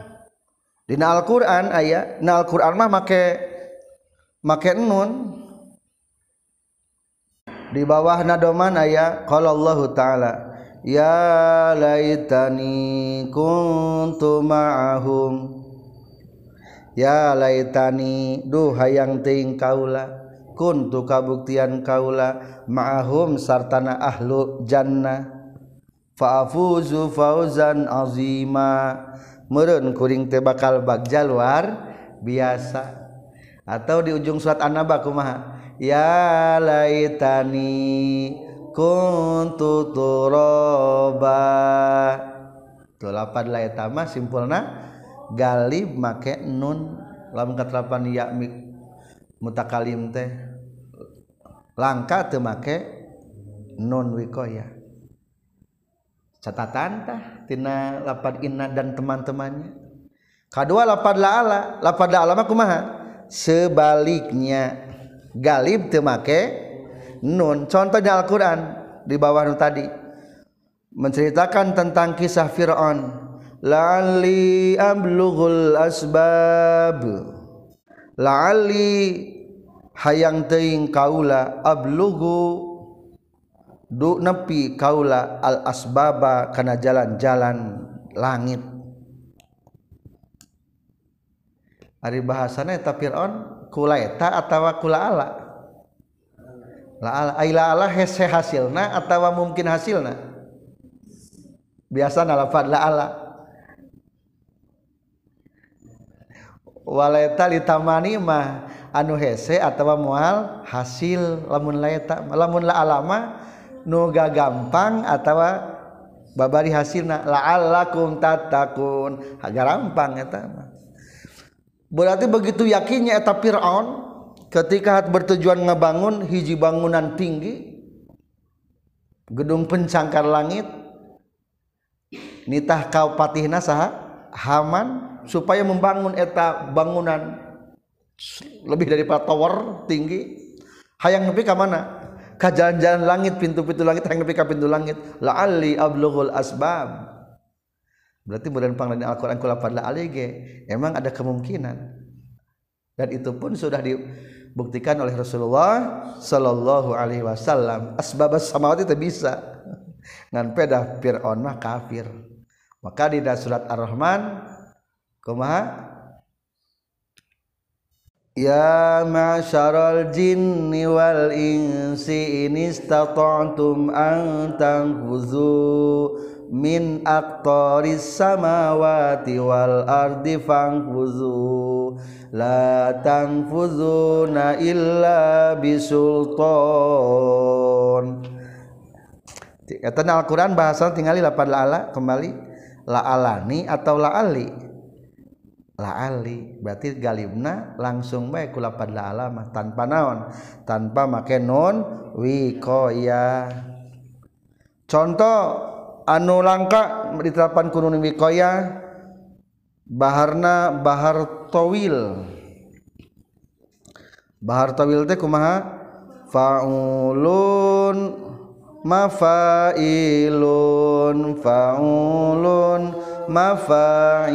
Dina Al-Qur'an aya. Na Al-Qur'an mah make make nun. Di bawah nadoman aya qala Allah taala ya laitani kuntu ma'ahum. Ya laitani duh hayang ting kaula kuntu kabuktian kaula ma'ahum sartana ahlu jannah. Fa'afuzu fauzan azima. Meureun kuring teh bakal bagja luar biasa. Atau di ujung surat an-naba kumaha ya laitani kuntu turaba lapan laitama simpulna galib make nun. Lamun katelapan ya mutakalim teh. Langka teu make nun wikoya catatan tah tina lapan inna dan teman-temannya. Kedua lapan laala lapan laala mah kumaha? Sebaliknya galib teu make nun. Contohnya Al-Qur'an di bawah nu tadi. Menceritakan tentang kisah Firaun. La'alli ablughul asbab. La'alli hayang teuing kaula ablughu. Du nepi kaula al asbaba kana jalan-jalan langit. Ari bahasana eta Firaun kula eta atawa kula ala. La ala aila ala hese hasilna atawa mungkin hasilna. Biasa nalafad la ala. Waleta litamani mah anu hese atawa mual hasil lamun laeta lamun la alama nu gampang atawa babari hasilna. La'allakum tatakun agak gampang eta berarti begitu yakinnya eta Firaun ketika bertujuan ngebangun hiji bangunan tinggi gedung pencangkar langit nitah kau saha Haman supaya membangun eta bangunan lebih daripada tower tinggi. Hayang nepi ka mana? Ka jalan-jalan langit pintu-pintu langit hayang nepi ka pintu langit. La'alli ablughul asbab berarti bulan panglain Al-Qur'an kula pada alige emang ada kemungkinan. Dan itu pun sudah dibuktikan oleh Rasulullah sallallahu alaihi wasallam. Asbab samawati itu bisa. Ngan pedah Fir'aun mah kafir. Maka di surat Ar-Rahman kumaha? Ya ma'syaral jinni wal insi in istata'tum an min aqtaris samawati wal ardi fanfuzu la tanfuzuna illa bisultan. Kata Al-Quran bahasa tinggali lapan la'ala kembali la'alani atau la'ali? Ali berarti galibna langsung baik kula pada alamah tanpa naon? Tanpa make non wikoya. Contoh anu langka diterapkan kunun wikoya baharna bahar towil. Bahar towil teh kumaha? Faulun mafailun faulun mafailun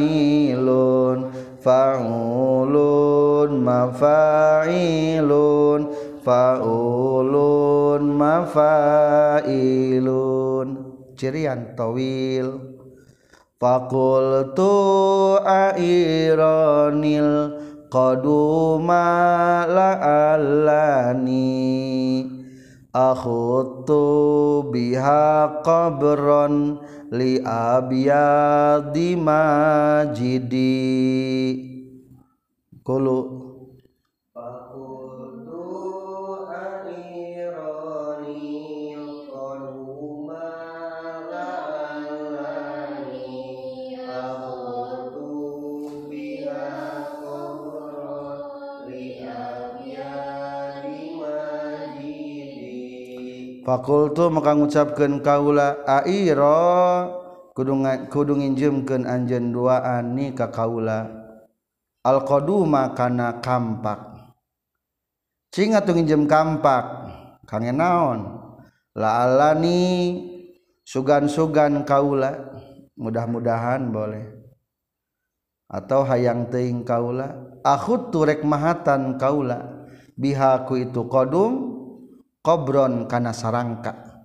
faulun mafailun faulun mafailun cirian tawil. Fakultu aironil qaduma la'allani. Akhutu biha qabran li di, majidi. li, fakultu maka ngucapkeun kaula airo kudu kudu nginjeumkeun anjeun duaan ni ka kaula. Al qaduma kana kampak. Cing atuh jem kampak kangen naon? La'alani sugan-sugan kaula mudah-mudahan boleh. Atau hayang teing kaula akhut turek mahatan kaula bihaku itu kodum qbron kana sarangka.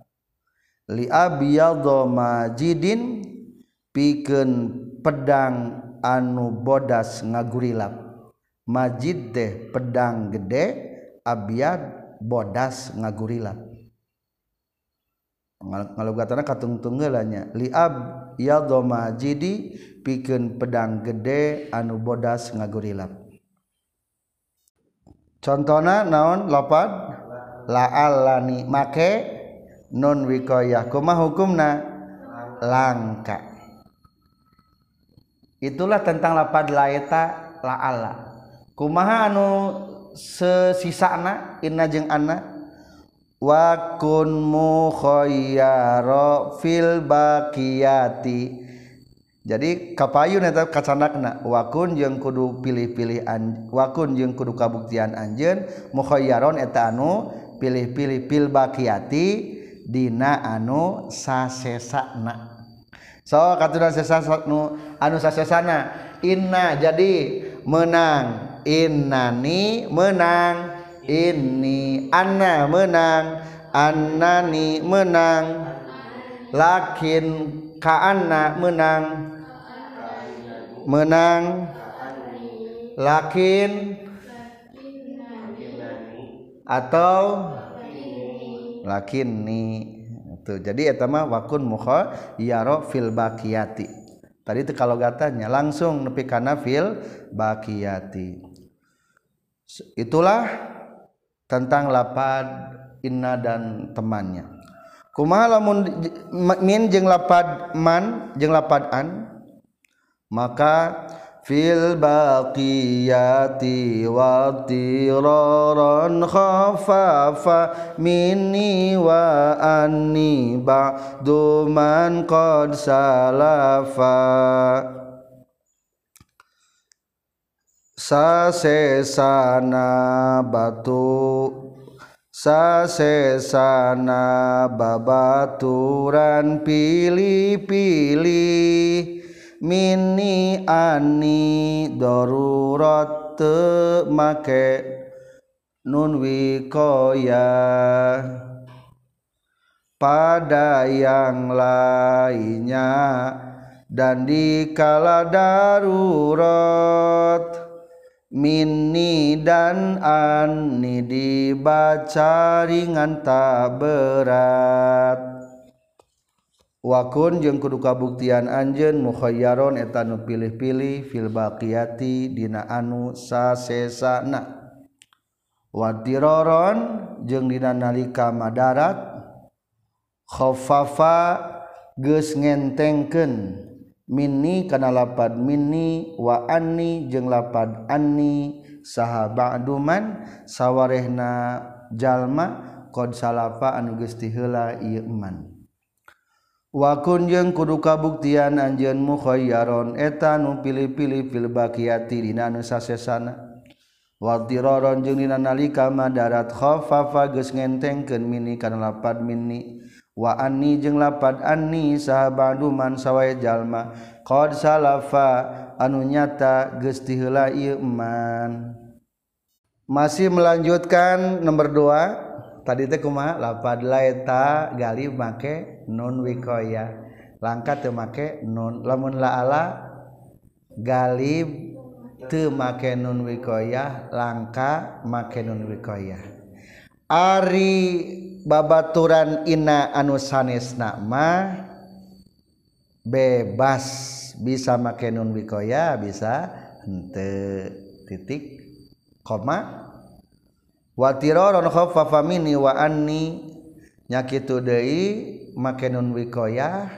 Liabiado majidin piken pedang anu bodas ngagurilap. Majid deh pedang gede abiad bodas ngagurilap. Ngalugatan katung tunggalanya liab yado majidi piken pedang gede anu bodas ngagurilap. Contohna naon lapad? laalani make nun wikoyah. Kuma hukumna? Langka. Itulah tentang lapad laeta laala kumaha anu sesisana inna jeung anna? Wa kun mukhayyara fil baqiyati jadi kapayun eta kacanakna wakun jeung kudu pilih-pilih an wakun jeung kudu kabuktian anjeun mukhayyaron eta anu pilih-pilih pil bakiati dina anu sasesana. So katuran sesana nu anu sasesana. Inna jadi menang. Innani menang. Ini anna menang. Annani menang. Lakin kaanna menang. Menang. Lakin atau lakin nih tuh jadi etama wakun muha yaro fil bakiyati. Tadi itu kalau gatanya langsung nepi kana fil bakiyati. Itulah tentang lapad inna dan temannya. Kumaha lamun min jeung lapad man jeung lapad an maka fil baqiyati wa tiraran khafafa minni wa anni ba'du man qad salafa. Sasesana batu sasesana babaturan pilih-pilih mini ani darurat make. Nun wikoya. Pada yang lainnya dan dikala darurat. Mini dan ani dibaca ringan tak berat wakun jeung kudu kabuktian anjeun mukhayyaron eta nu pilih-pilih fil baqiyati dina anu sasesana. Wadiraron jeung dina nalika madarat khaffafa geus ngentengkeun. Minni kana lapad minni wa anni jeung lapad anni saha ba'duman sawarehna jalma qad salafa anu geus tiheula ieu iman Wakun jeung kudu kabuktian anjeun mukhoyyaron eta nu pilih-pilih fil baqiyati dina nu sasesana. Wa diraron jeung dina nalika madarat khaffafa geus ngentengkeun mini kana lapad minni. Wa anni jeung lapad anni sahabadu man sawae jalma qad salafa anu nyata geus diheula ieu man. Masih melanjutkan nomor 2 tadi teh kumaha lapad laeta gali make nun wikoya. Langka temake nun lamun laala galib temake nun wikoya langka make nun wikoya. Ari babaturan ina anu sanes nama bebas. Bisa make nun wikoya bisa henteu. Titik koma. Watiroron khaffafa famini wa anni. Nyakitu deui make nun wikoyah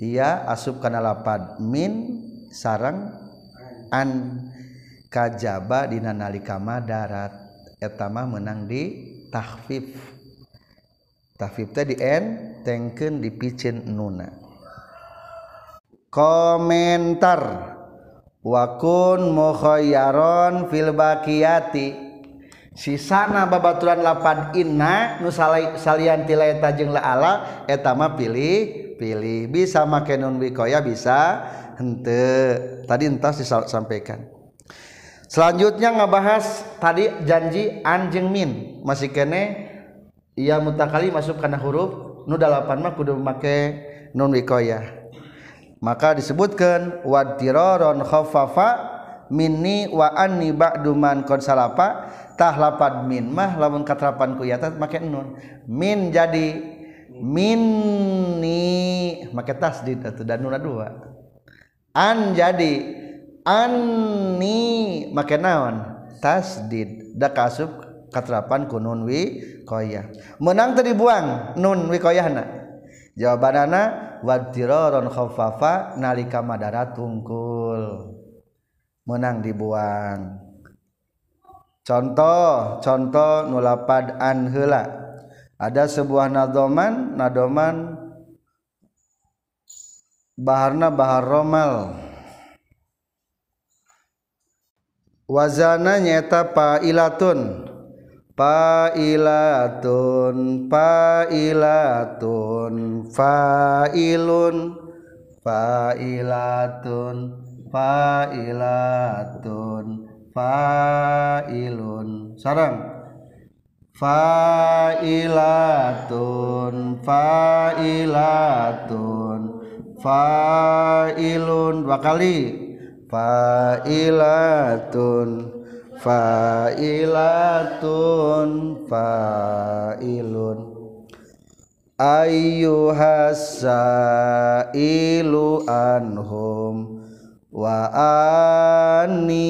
ia asup kana lapad. Min sarang an kajaba dina nalika madarat etama menang di tahfif tahfif teh di n tengkeun dipicin nuna. Komentar. Wakun mukhayyaron fil baqiyati sisana babaturan lapan inna nu salian tilaeta jeung la'ala etama pilih pilih bisa make nun wikoya bisa hente tadi entas disampaikan selanjutnya ngebahas tadi janji anjing min. Masih kene ia mutakali masuk karena huruf nu dalapan mah kudu make nun wikoya. Maka disebutkan wadiroron khofafa minni wa anni ba'duman konsalapa tah lapad min mah lamun katrapan ku yata make nun min jadi minni make tasdid atau dan nun dua. An jadi anni make naon? Tasdid. Da kasub katrapan ku nun wi koyah menang tadi buang nun wi koyahna jawabanana wadiraron khaffafa nalika madara tungkul. Menang dibuang contoh contoh nulapad anhela ada sebuah nadoman nadoman baharna bahar romal. Wazana nyeta ilatun ilatun ilatun fa'ilun. Fa'ilatun fa'ilatun fa'ilun. Sarang. Fa'ilatun fa'ilatun fa'ilun. Dua kali. Fa'ilatun fa'ilatun fa'ilun. Ayyuhasailu anhum wa ani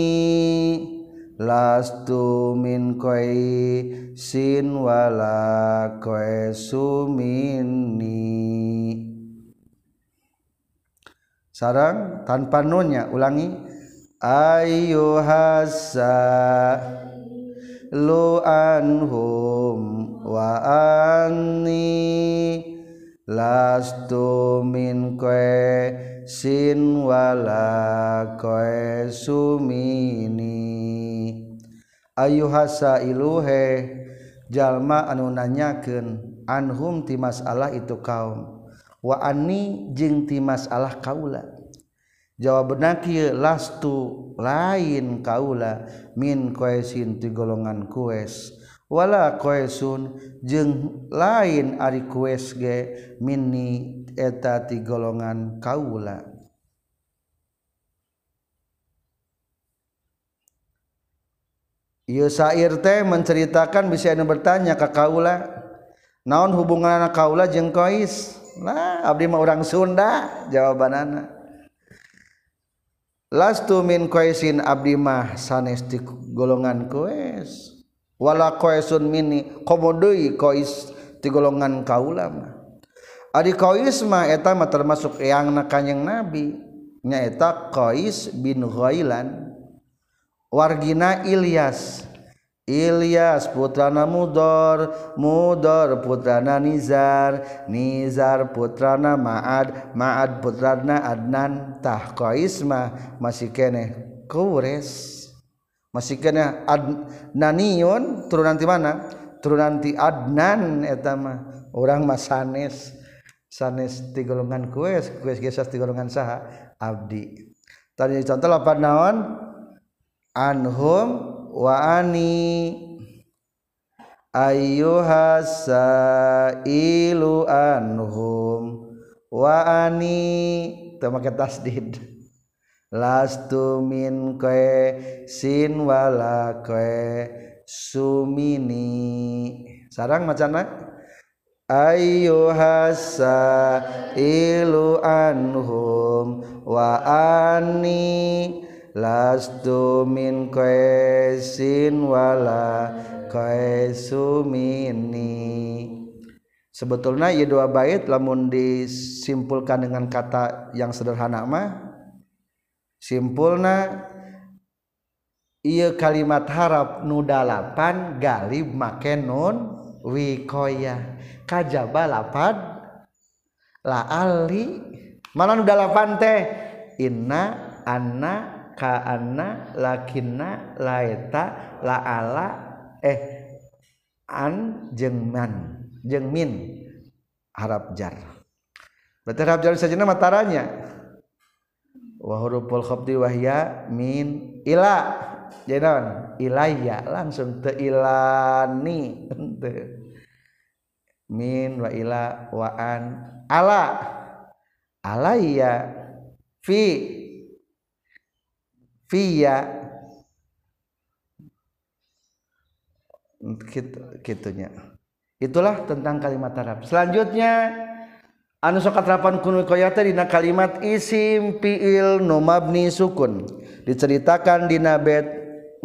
lastu min koi sin wala koi sumini sarang tanpa nunnya ulangi. Ayyuhasa lu anhum wa ani lastu min koi sinwala koe sumini. Ayu hasa iluhe jalma anu nanyaken anhum ti masalah itu kaum. Wa anni jeung ti masalah kaula. Jawabna benaki lastu lain kaula min koesin ti golongan kues. Wala koesun jeung lain ari kues ge mini eta ti golongan kaula. Ieu teh menceritakan bisa anu bertanya ke kaula naon hubungan anak kaula jeung kois nah abdi mah orang Sunda jawabanana. Lastu min koisin abdi mah sanes ti golongan kois wala koisun mini komodeui kois ti golongan kaula mah Koisma etama termasuk yang nakanyang nabi. Nyaeta Qis bin Ghailan. Wargina Ilyas. Ilyas putrana Mudor Mudor putrana Nizar Nizar putrana Maad Maad putrana Adnan. Tah Qaisma masih kene Qures masih kene Adnaniun. Turun nanti mana? Turun nanti Adnan etama orang masanes sanes ti golongan kues kues gesas ti golongan saha abdi. Tadi contoh lapan naon? Anhum wa ani. Ayyuhasa ilu anhum wa ani. Teu make tasdid. Lastu min sin wala sumini. Sarang macana ayyuhasa ilu anhum wa ani lastu min wala sumini sebetulnya ya dua bait lamun disimpulkan dengan kata yang sederhana mah. Simpulna iya kalimat harap nudalapan galib make nun wikoya kajaba lapad. La ali mana nudalapan teh? Inna anna ka anna lakinna laeta la ala eh an jeng man jeung min. Harap jar. Berarti harap jar saja mataranya wa huruful khafdi wahya min ila. Jangan ilaya langsung te ilani min wa ila wa an. Ala. Alaya fi. Fiya gitu gitunya itulah tentang kalimat Arab. Selanjutnya anu sok katrapan kunu koyata dina kalimat isim fiil numabni sukun. Diceritakan di nabet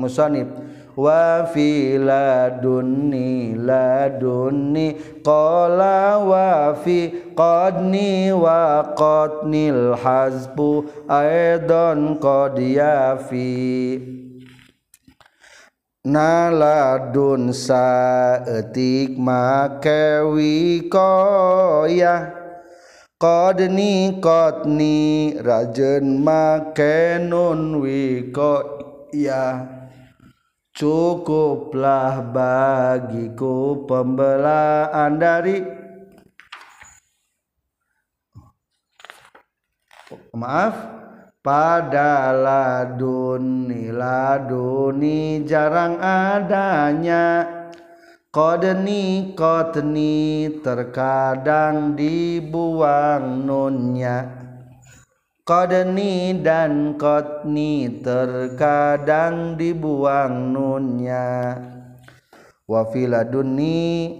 musonib wa fi ladunni ladunni qala wa fi qadni wa qadnil hazbu aidan qad yafi. Naladun saetik make wikoya qadni qadni rajen make nun wikoya. Cukuplah bagiku pembelaan dari Maaf pada laduni laduni jarang adanya. Kodeni kotni terkadang dibuang nunnya kodeni dan kotni terkadang dibuang nunnya. Wafiladuni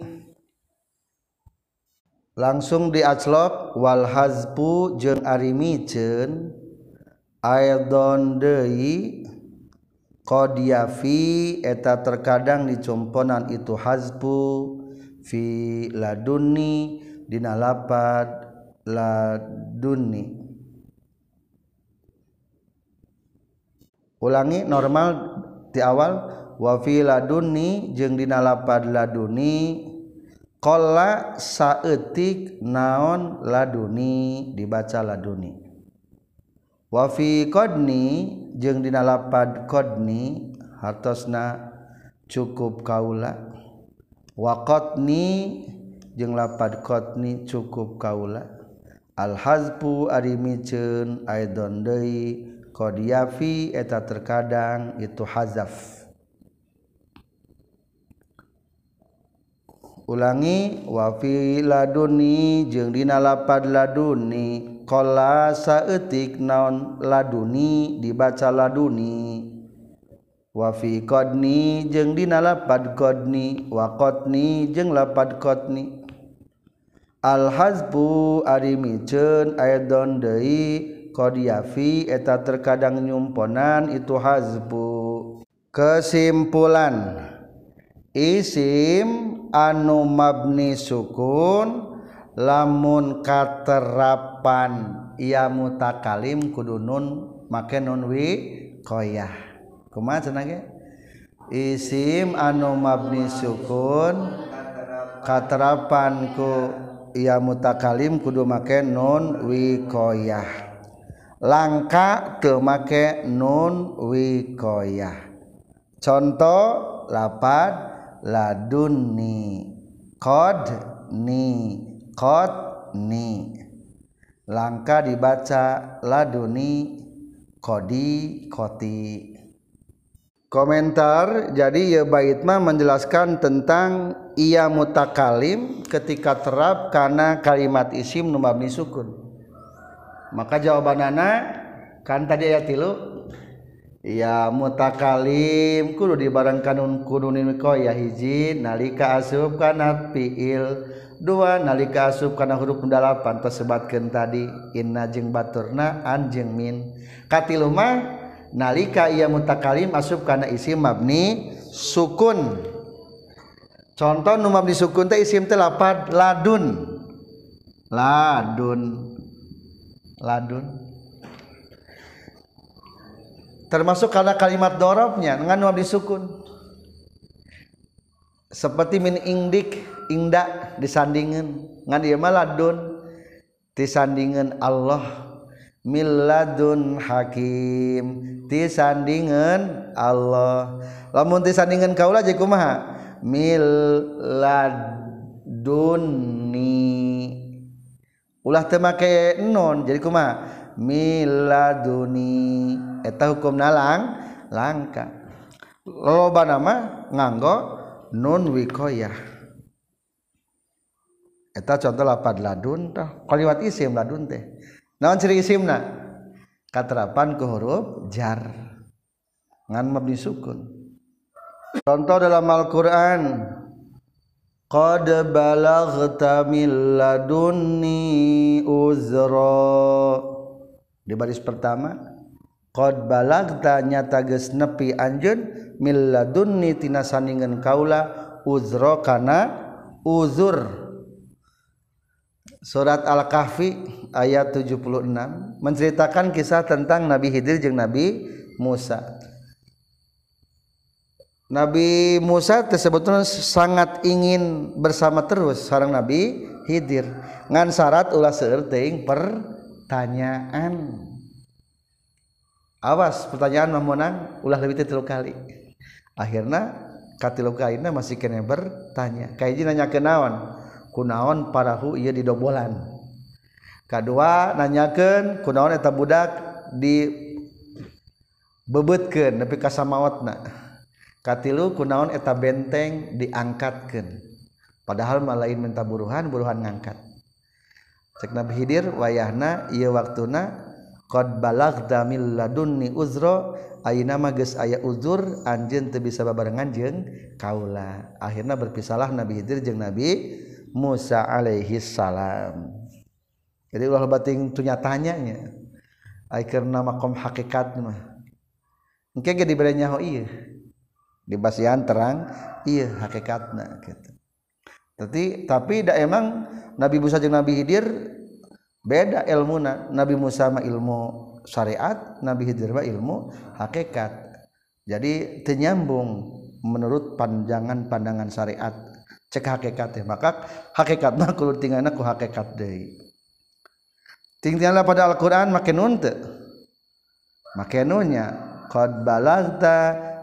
langsung diaclok wal hazbu jeung arimicen Aildon qdiafi eta terkadang dicomponan itu hazbu. Fi laduni dinalapad laduni ulangi normal di awal wafi laduni jeung dinalapad laduni qala saeutik naon laduni dibaca laduni wafi qadni jeung dina lapad qadni hartosna cukup kaula. Wa qadni jeung lapad qadni cukup kaula. Al hazbu ari miceun aidon deui qad yafi eta terkadang itu hazaf. Ulangi wafi laduni jeung dina lapad laduni saetik naon laduni dibaca laduni. Wafi qni jeung dina lapad qni waqni jeung lapad qni alhazbu arimicen aidon deui qdiafi eta terkadang nyumponan itu hazbu. Kesimpulan. Isim anu mabni sukun lamun katerapan ia mutakalim kudunun make koyah. Kumaha cenah isim anu mabni sukun katerapan ku ia mutakalim kudu make nun wi koyah langka teu make nun wi koyah contoh lapad ladunni qad ni ni. Langka dibaca laduni kodi koti. Komentar jadi ya baitma menjelaskan tentang ia mutakalim ketika terap karena kalimat isim nu mabni sukun maka jawaban anak kan tadi ayat tilu ya mutakalim kudu dibarang kanun ko ya hiji nalika asub kana fiil dua nalika asub kana huruf dalapan tersebatkan tadi inna jeng baturna anjeng min. Katilu mah nalika ia mutakalim asub kana isim mabni sukun. Contoh nu mabni sukun teh isim teh lapad ladun. Ladun. Ladun. Termasuk karena kalimat dorobnya dengan mabni sukun. Seperti min ingdik ingda disandingin ngan ieu mah ladun disandingin Allah. Milladun hakim tisandingan Allah. Lamun tisandingan kaula jadi kumaha milladuni ulah temake non jadi kuma miladuni. Eta hukum nalang langka. Loba nama nganggo nun wikoyah. Eta contoh lapad ladun tah kaliwat isim ladun teh. Naon ciri isimna? Katerapan ku huruf jar. Ngan mabni sukun. Contoh dalam Al-Qur'an. Qad balaghta min ladunni uzra di baris pertama qad balagta nyata geus nepi anjeun min ladunni tina sandingan kaula uzra kana uzur surat Al-Kahfi ayat 76 menceritakan kisah tentang Nabi Khidir jeung Nabi Musa. Nabi Musa sebetulnya sangat ingin bersama terus seorang Nabi Hidir. Ngan syarat ulah seueur teuing pertanyaan. Awas pertanyaan mah ulah lebih tilu kali. Akhirnya katilu kalina masih kena bertanya. Kaiji nanya kenawan kunaon parahu ieu didobolan kedua nanyakeun kunaon eta budak di bebetkeun nepi ka samaotna? katilu kunaon eta benteng diangkatkan padahal malain minta buruhan buruhan ngangkat. Cek Nabi Hidir wayahna iya waktuna qad balagda min ladunni uzra ayeuna mah geus aya uzur anjeun teu bisa babarengan jeung kaula. Akhirna berpisahlah Nabi Hidir jeung Nabi Musa alaihi salam. Jadi ulah bating tunya tanyanya ai keur nama kom hakikat mah. Engke ge dibere nyaho ieu. Di basian terang iya hakikatna gitu. Tapi tapi da emang Nabi Musa jeung Nabi Khidir beda ilmuna. Nabi Musa mah ilmu syariat Nabi Khidir mah ilmu hakikat. Jadi tenyambung menurut panjangan pandangan syariat. Cek hakikat maka hakikat mah kudu tinggalna ku hakikat deui. Tinggalna pada Al-Qur'an make nun teu. Make nunnya qad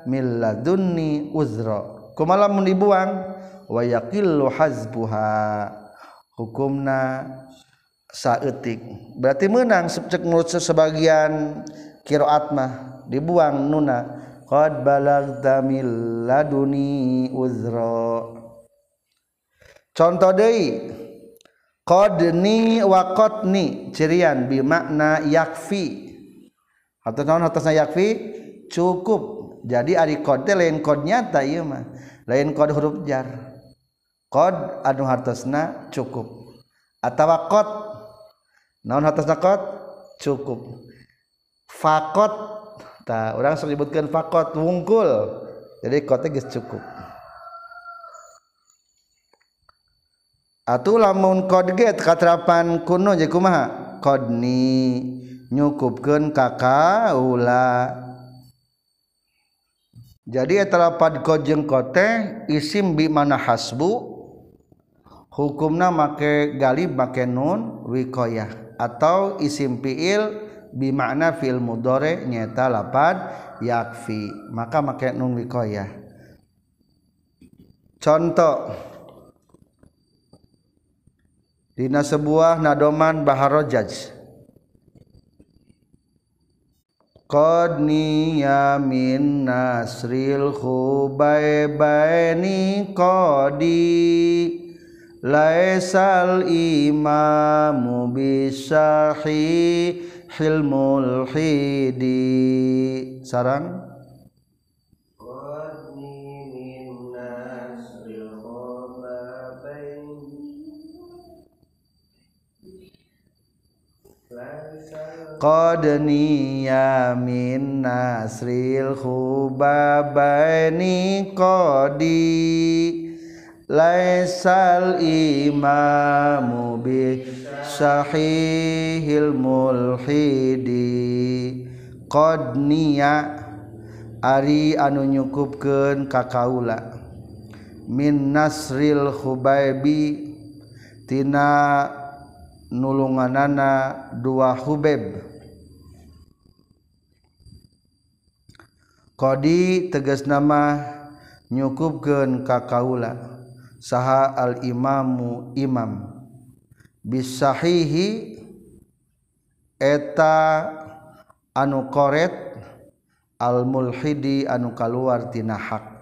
min ladunni uzra kumaha mun dibuang wa yaqillu hazbuha. Hukumna saeutik. Berarti menang cek menurut sebagian qiraat mah dibuang nuna. Qad balagta min laduni uzra. Contoh deui qadni wa qatni cirian bi makna yakfi. Atau naon atasna yakfi? Cukup jadi ari kode lain kod nyata iya mah. Lain kod huruf jar. Kod anu hartosna cukup. Atau kod. Naon hartosna kod? Cukup. Fakot ta orang sering nyebutkan fakot wungkul. Jadi kotnya geus cukup. Atuh lamun kod get katerapan kuno jadi kumaha? Kodni nyukupkeun kakak ulah jadi etalapad kod jeung kote isim bi mana hasbu hukumna make galib make nun wikoyah. Atau isim fiil bi makna fiil mudore nyata lapad yakfi. Maka make nun wikoyah. Contoh. Dina sebuah nadoman baharojaj Qad niyamin nasril khubaybaini qadi Laisal imamu bisahi hilmul hidi. Sarang? qadniya min nasril khubabaini qadi. Laisal imamu bi sahihil mulhidi. Qadniya ari anu nyukupkeun ka kaula. Min nasril khubaibi tina nulunganana dua hubeb. Kodi tegas nama nyukupkeun ka kaula saha al imamu imam. Bisahihi eta anu koret al mulhidi anu kaluar tina hak.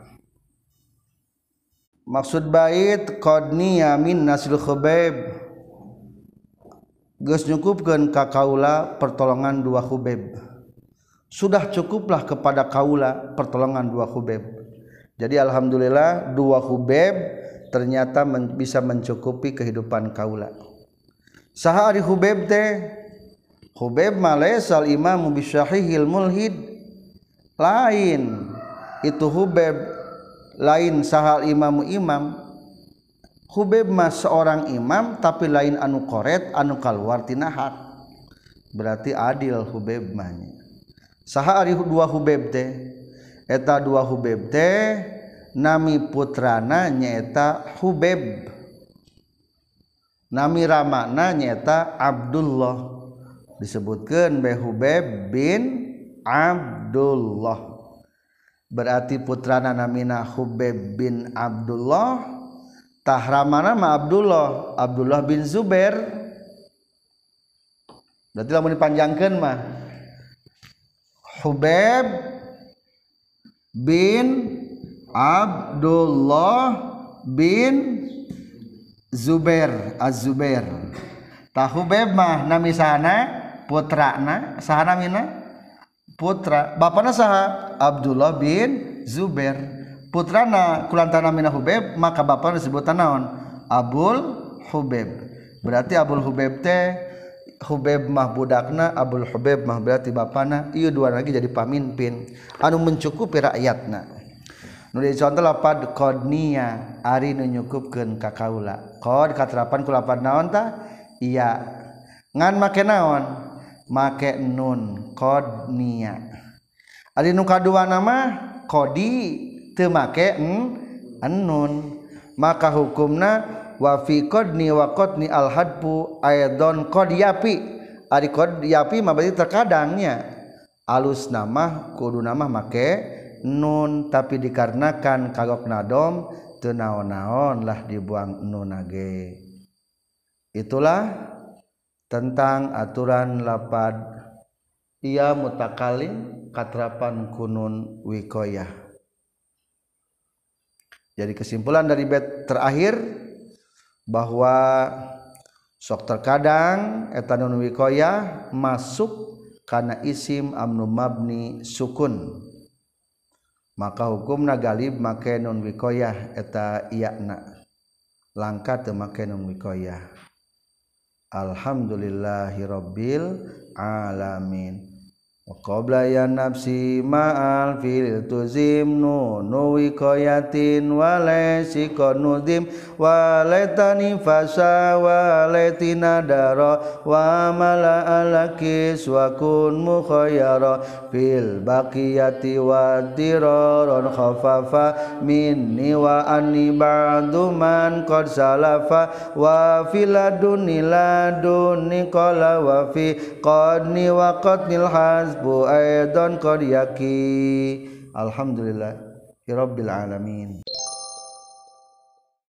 Maksud bait qadniya min nasil khubaib geus nyukupkeun ka kaula pertolongan dua khubaib sudah cukuplah kepada kaula pertolongan dua khubaib jadi alhamdulillah dua khubaib ternyata men, bisa mencukupi kehidupan kaula. Saha ari khubaib teh? Khubaib malaisal imam bisyahihil mulhid. Lain. Itu hubeb lain sahal imamu imam Hubeb mas seorang imam tapi lain anu koret anu keluar tina hat berarti adil Hubeb mahnya saha ari dua Hubeb teh? Eta dua Hubeb teh nami putrana nyeta Hubeb. Nami ramana nyeta Abdullah. Disebutkan be Hubeb bin Abdullah. Berarti putrana namina Hubeb bin Abdullah. Tahramana ma Abdullah Abdullah bin Zubair. Berarti lamun dipanjangkeun mah Hubeb bin Abdullah bin Zubair Az-Zubair. Tah Hubeb mah nami sahana putrana sahana mina? Putra. Bapakna saha? Abdullah bin Zubair putrana kulantana mina Hubeb maka bapak disebut naon Abul Hubeb. Berarti Abul Hubeb teh Hubeb mah budakna Abul Hubeb mah berarti bapana. Ieu dua lagi jadi pamimpin. Anu mencukupi rakyatna. Nu contoh lapad qodnia ari nu nyukupkeun ka kaula. Qod katerapan ku lapad naon tah? Iya. Ngan make naon? Make nun qodnia ari nu kadua nama qodi temake nun maka hukumna wafi kodni wa kodni al hadbu ayadon kodiapi ari kodiapi mah berarti terkadangnya. Alus nama kudu nama make nun. Tapi dikarenakan kagok nadom tenaon-naon lah dibuang nun age. Itulah tentang aturan lapad. Ia mutakalim katrapan kunun wikoyah jadi kesimpulan dari bed terakhir bahwa sok terkadang etanun wikoyah masuk karena isim amnu mabni sukun. Maka hukum nagalib make nun wikoyah eta iyakna. Langka teu make nun wikoyah. Alhamdulillahirobbil alamin qoblayan nafsi ma'al fil tuzim nu nuwi koyatin wale sikonudim waletani fasa waletina daro wa mala alakis wa kun mukhayyara fil baqiyati wa diraron khafafa minni wa anni ba'du man qad salafa wa fil laduni laduni qala wa fi qadni wa qadnil haz bu aidan qad yaqi alhamdulillah rabbil alamin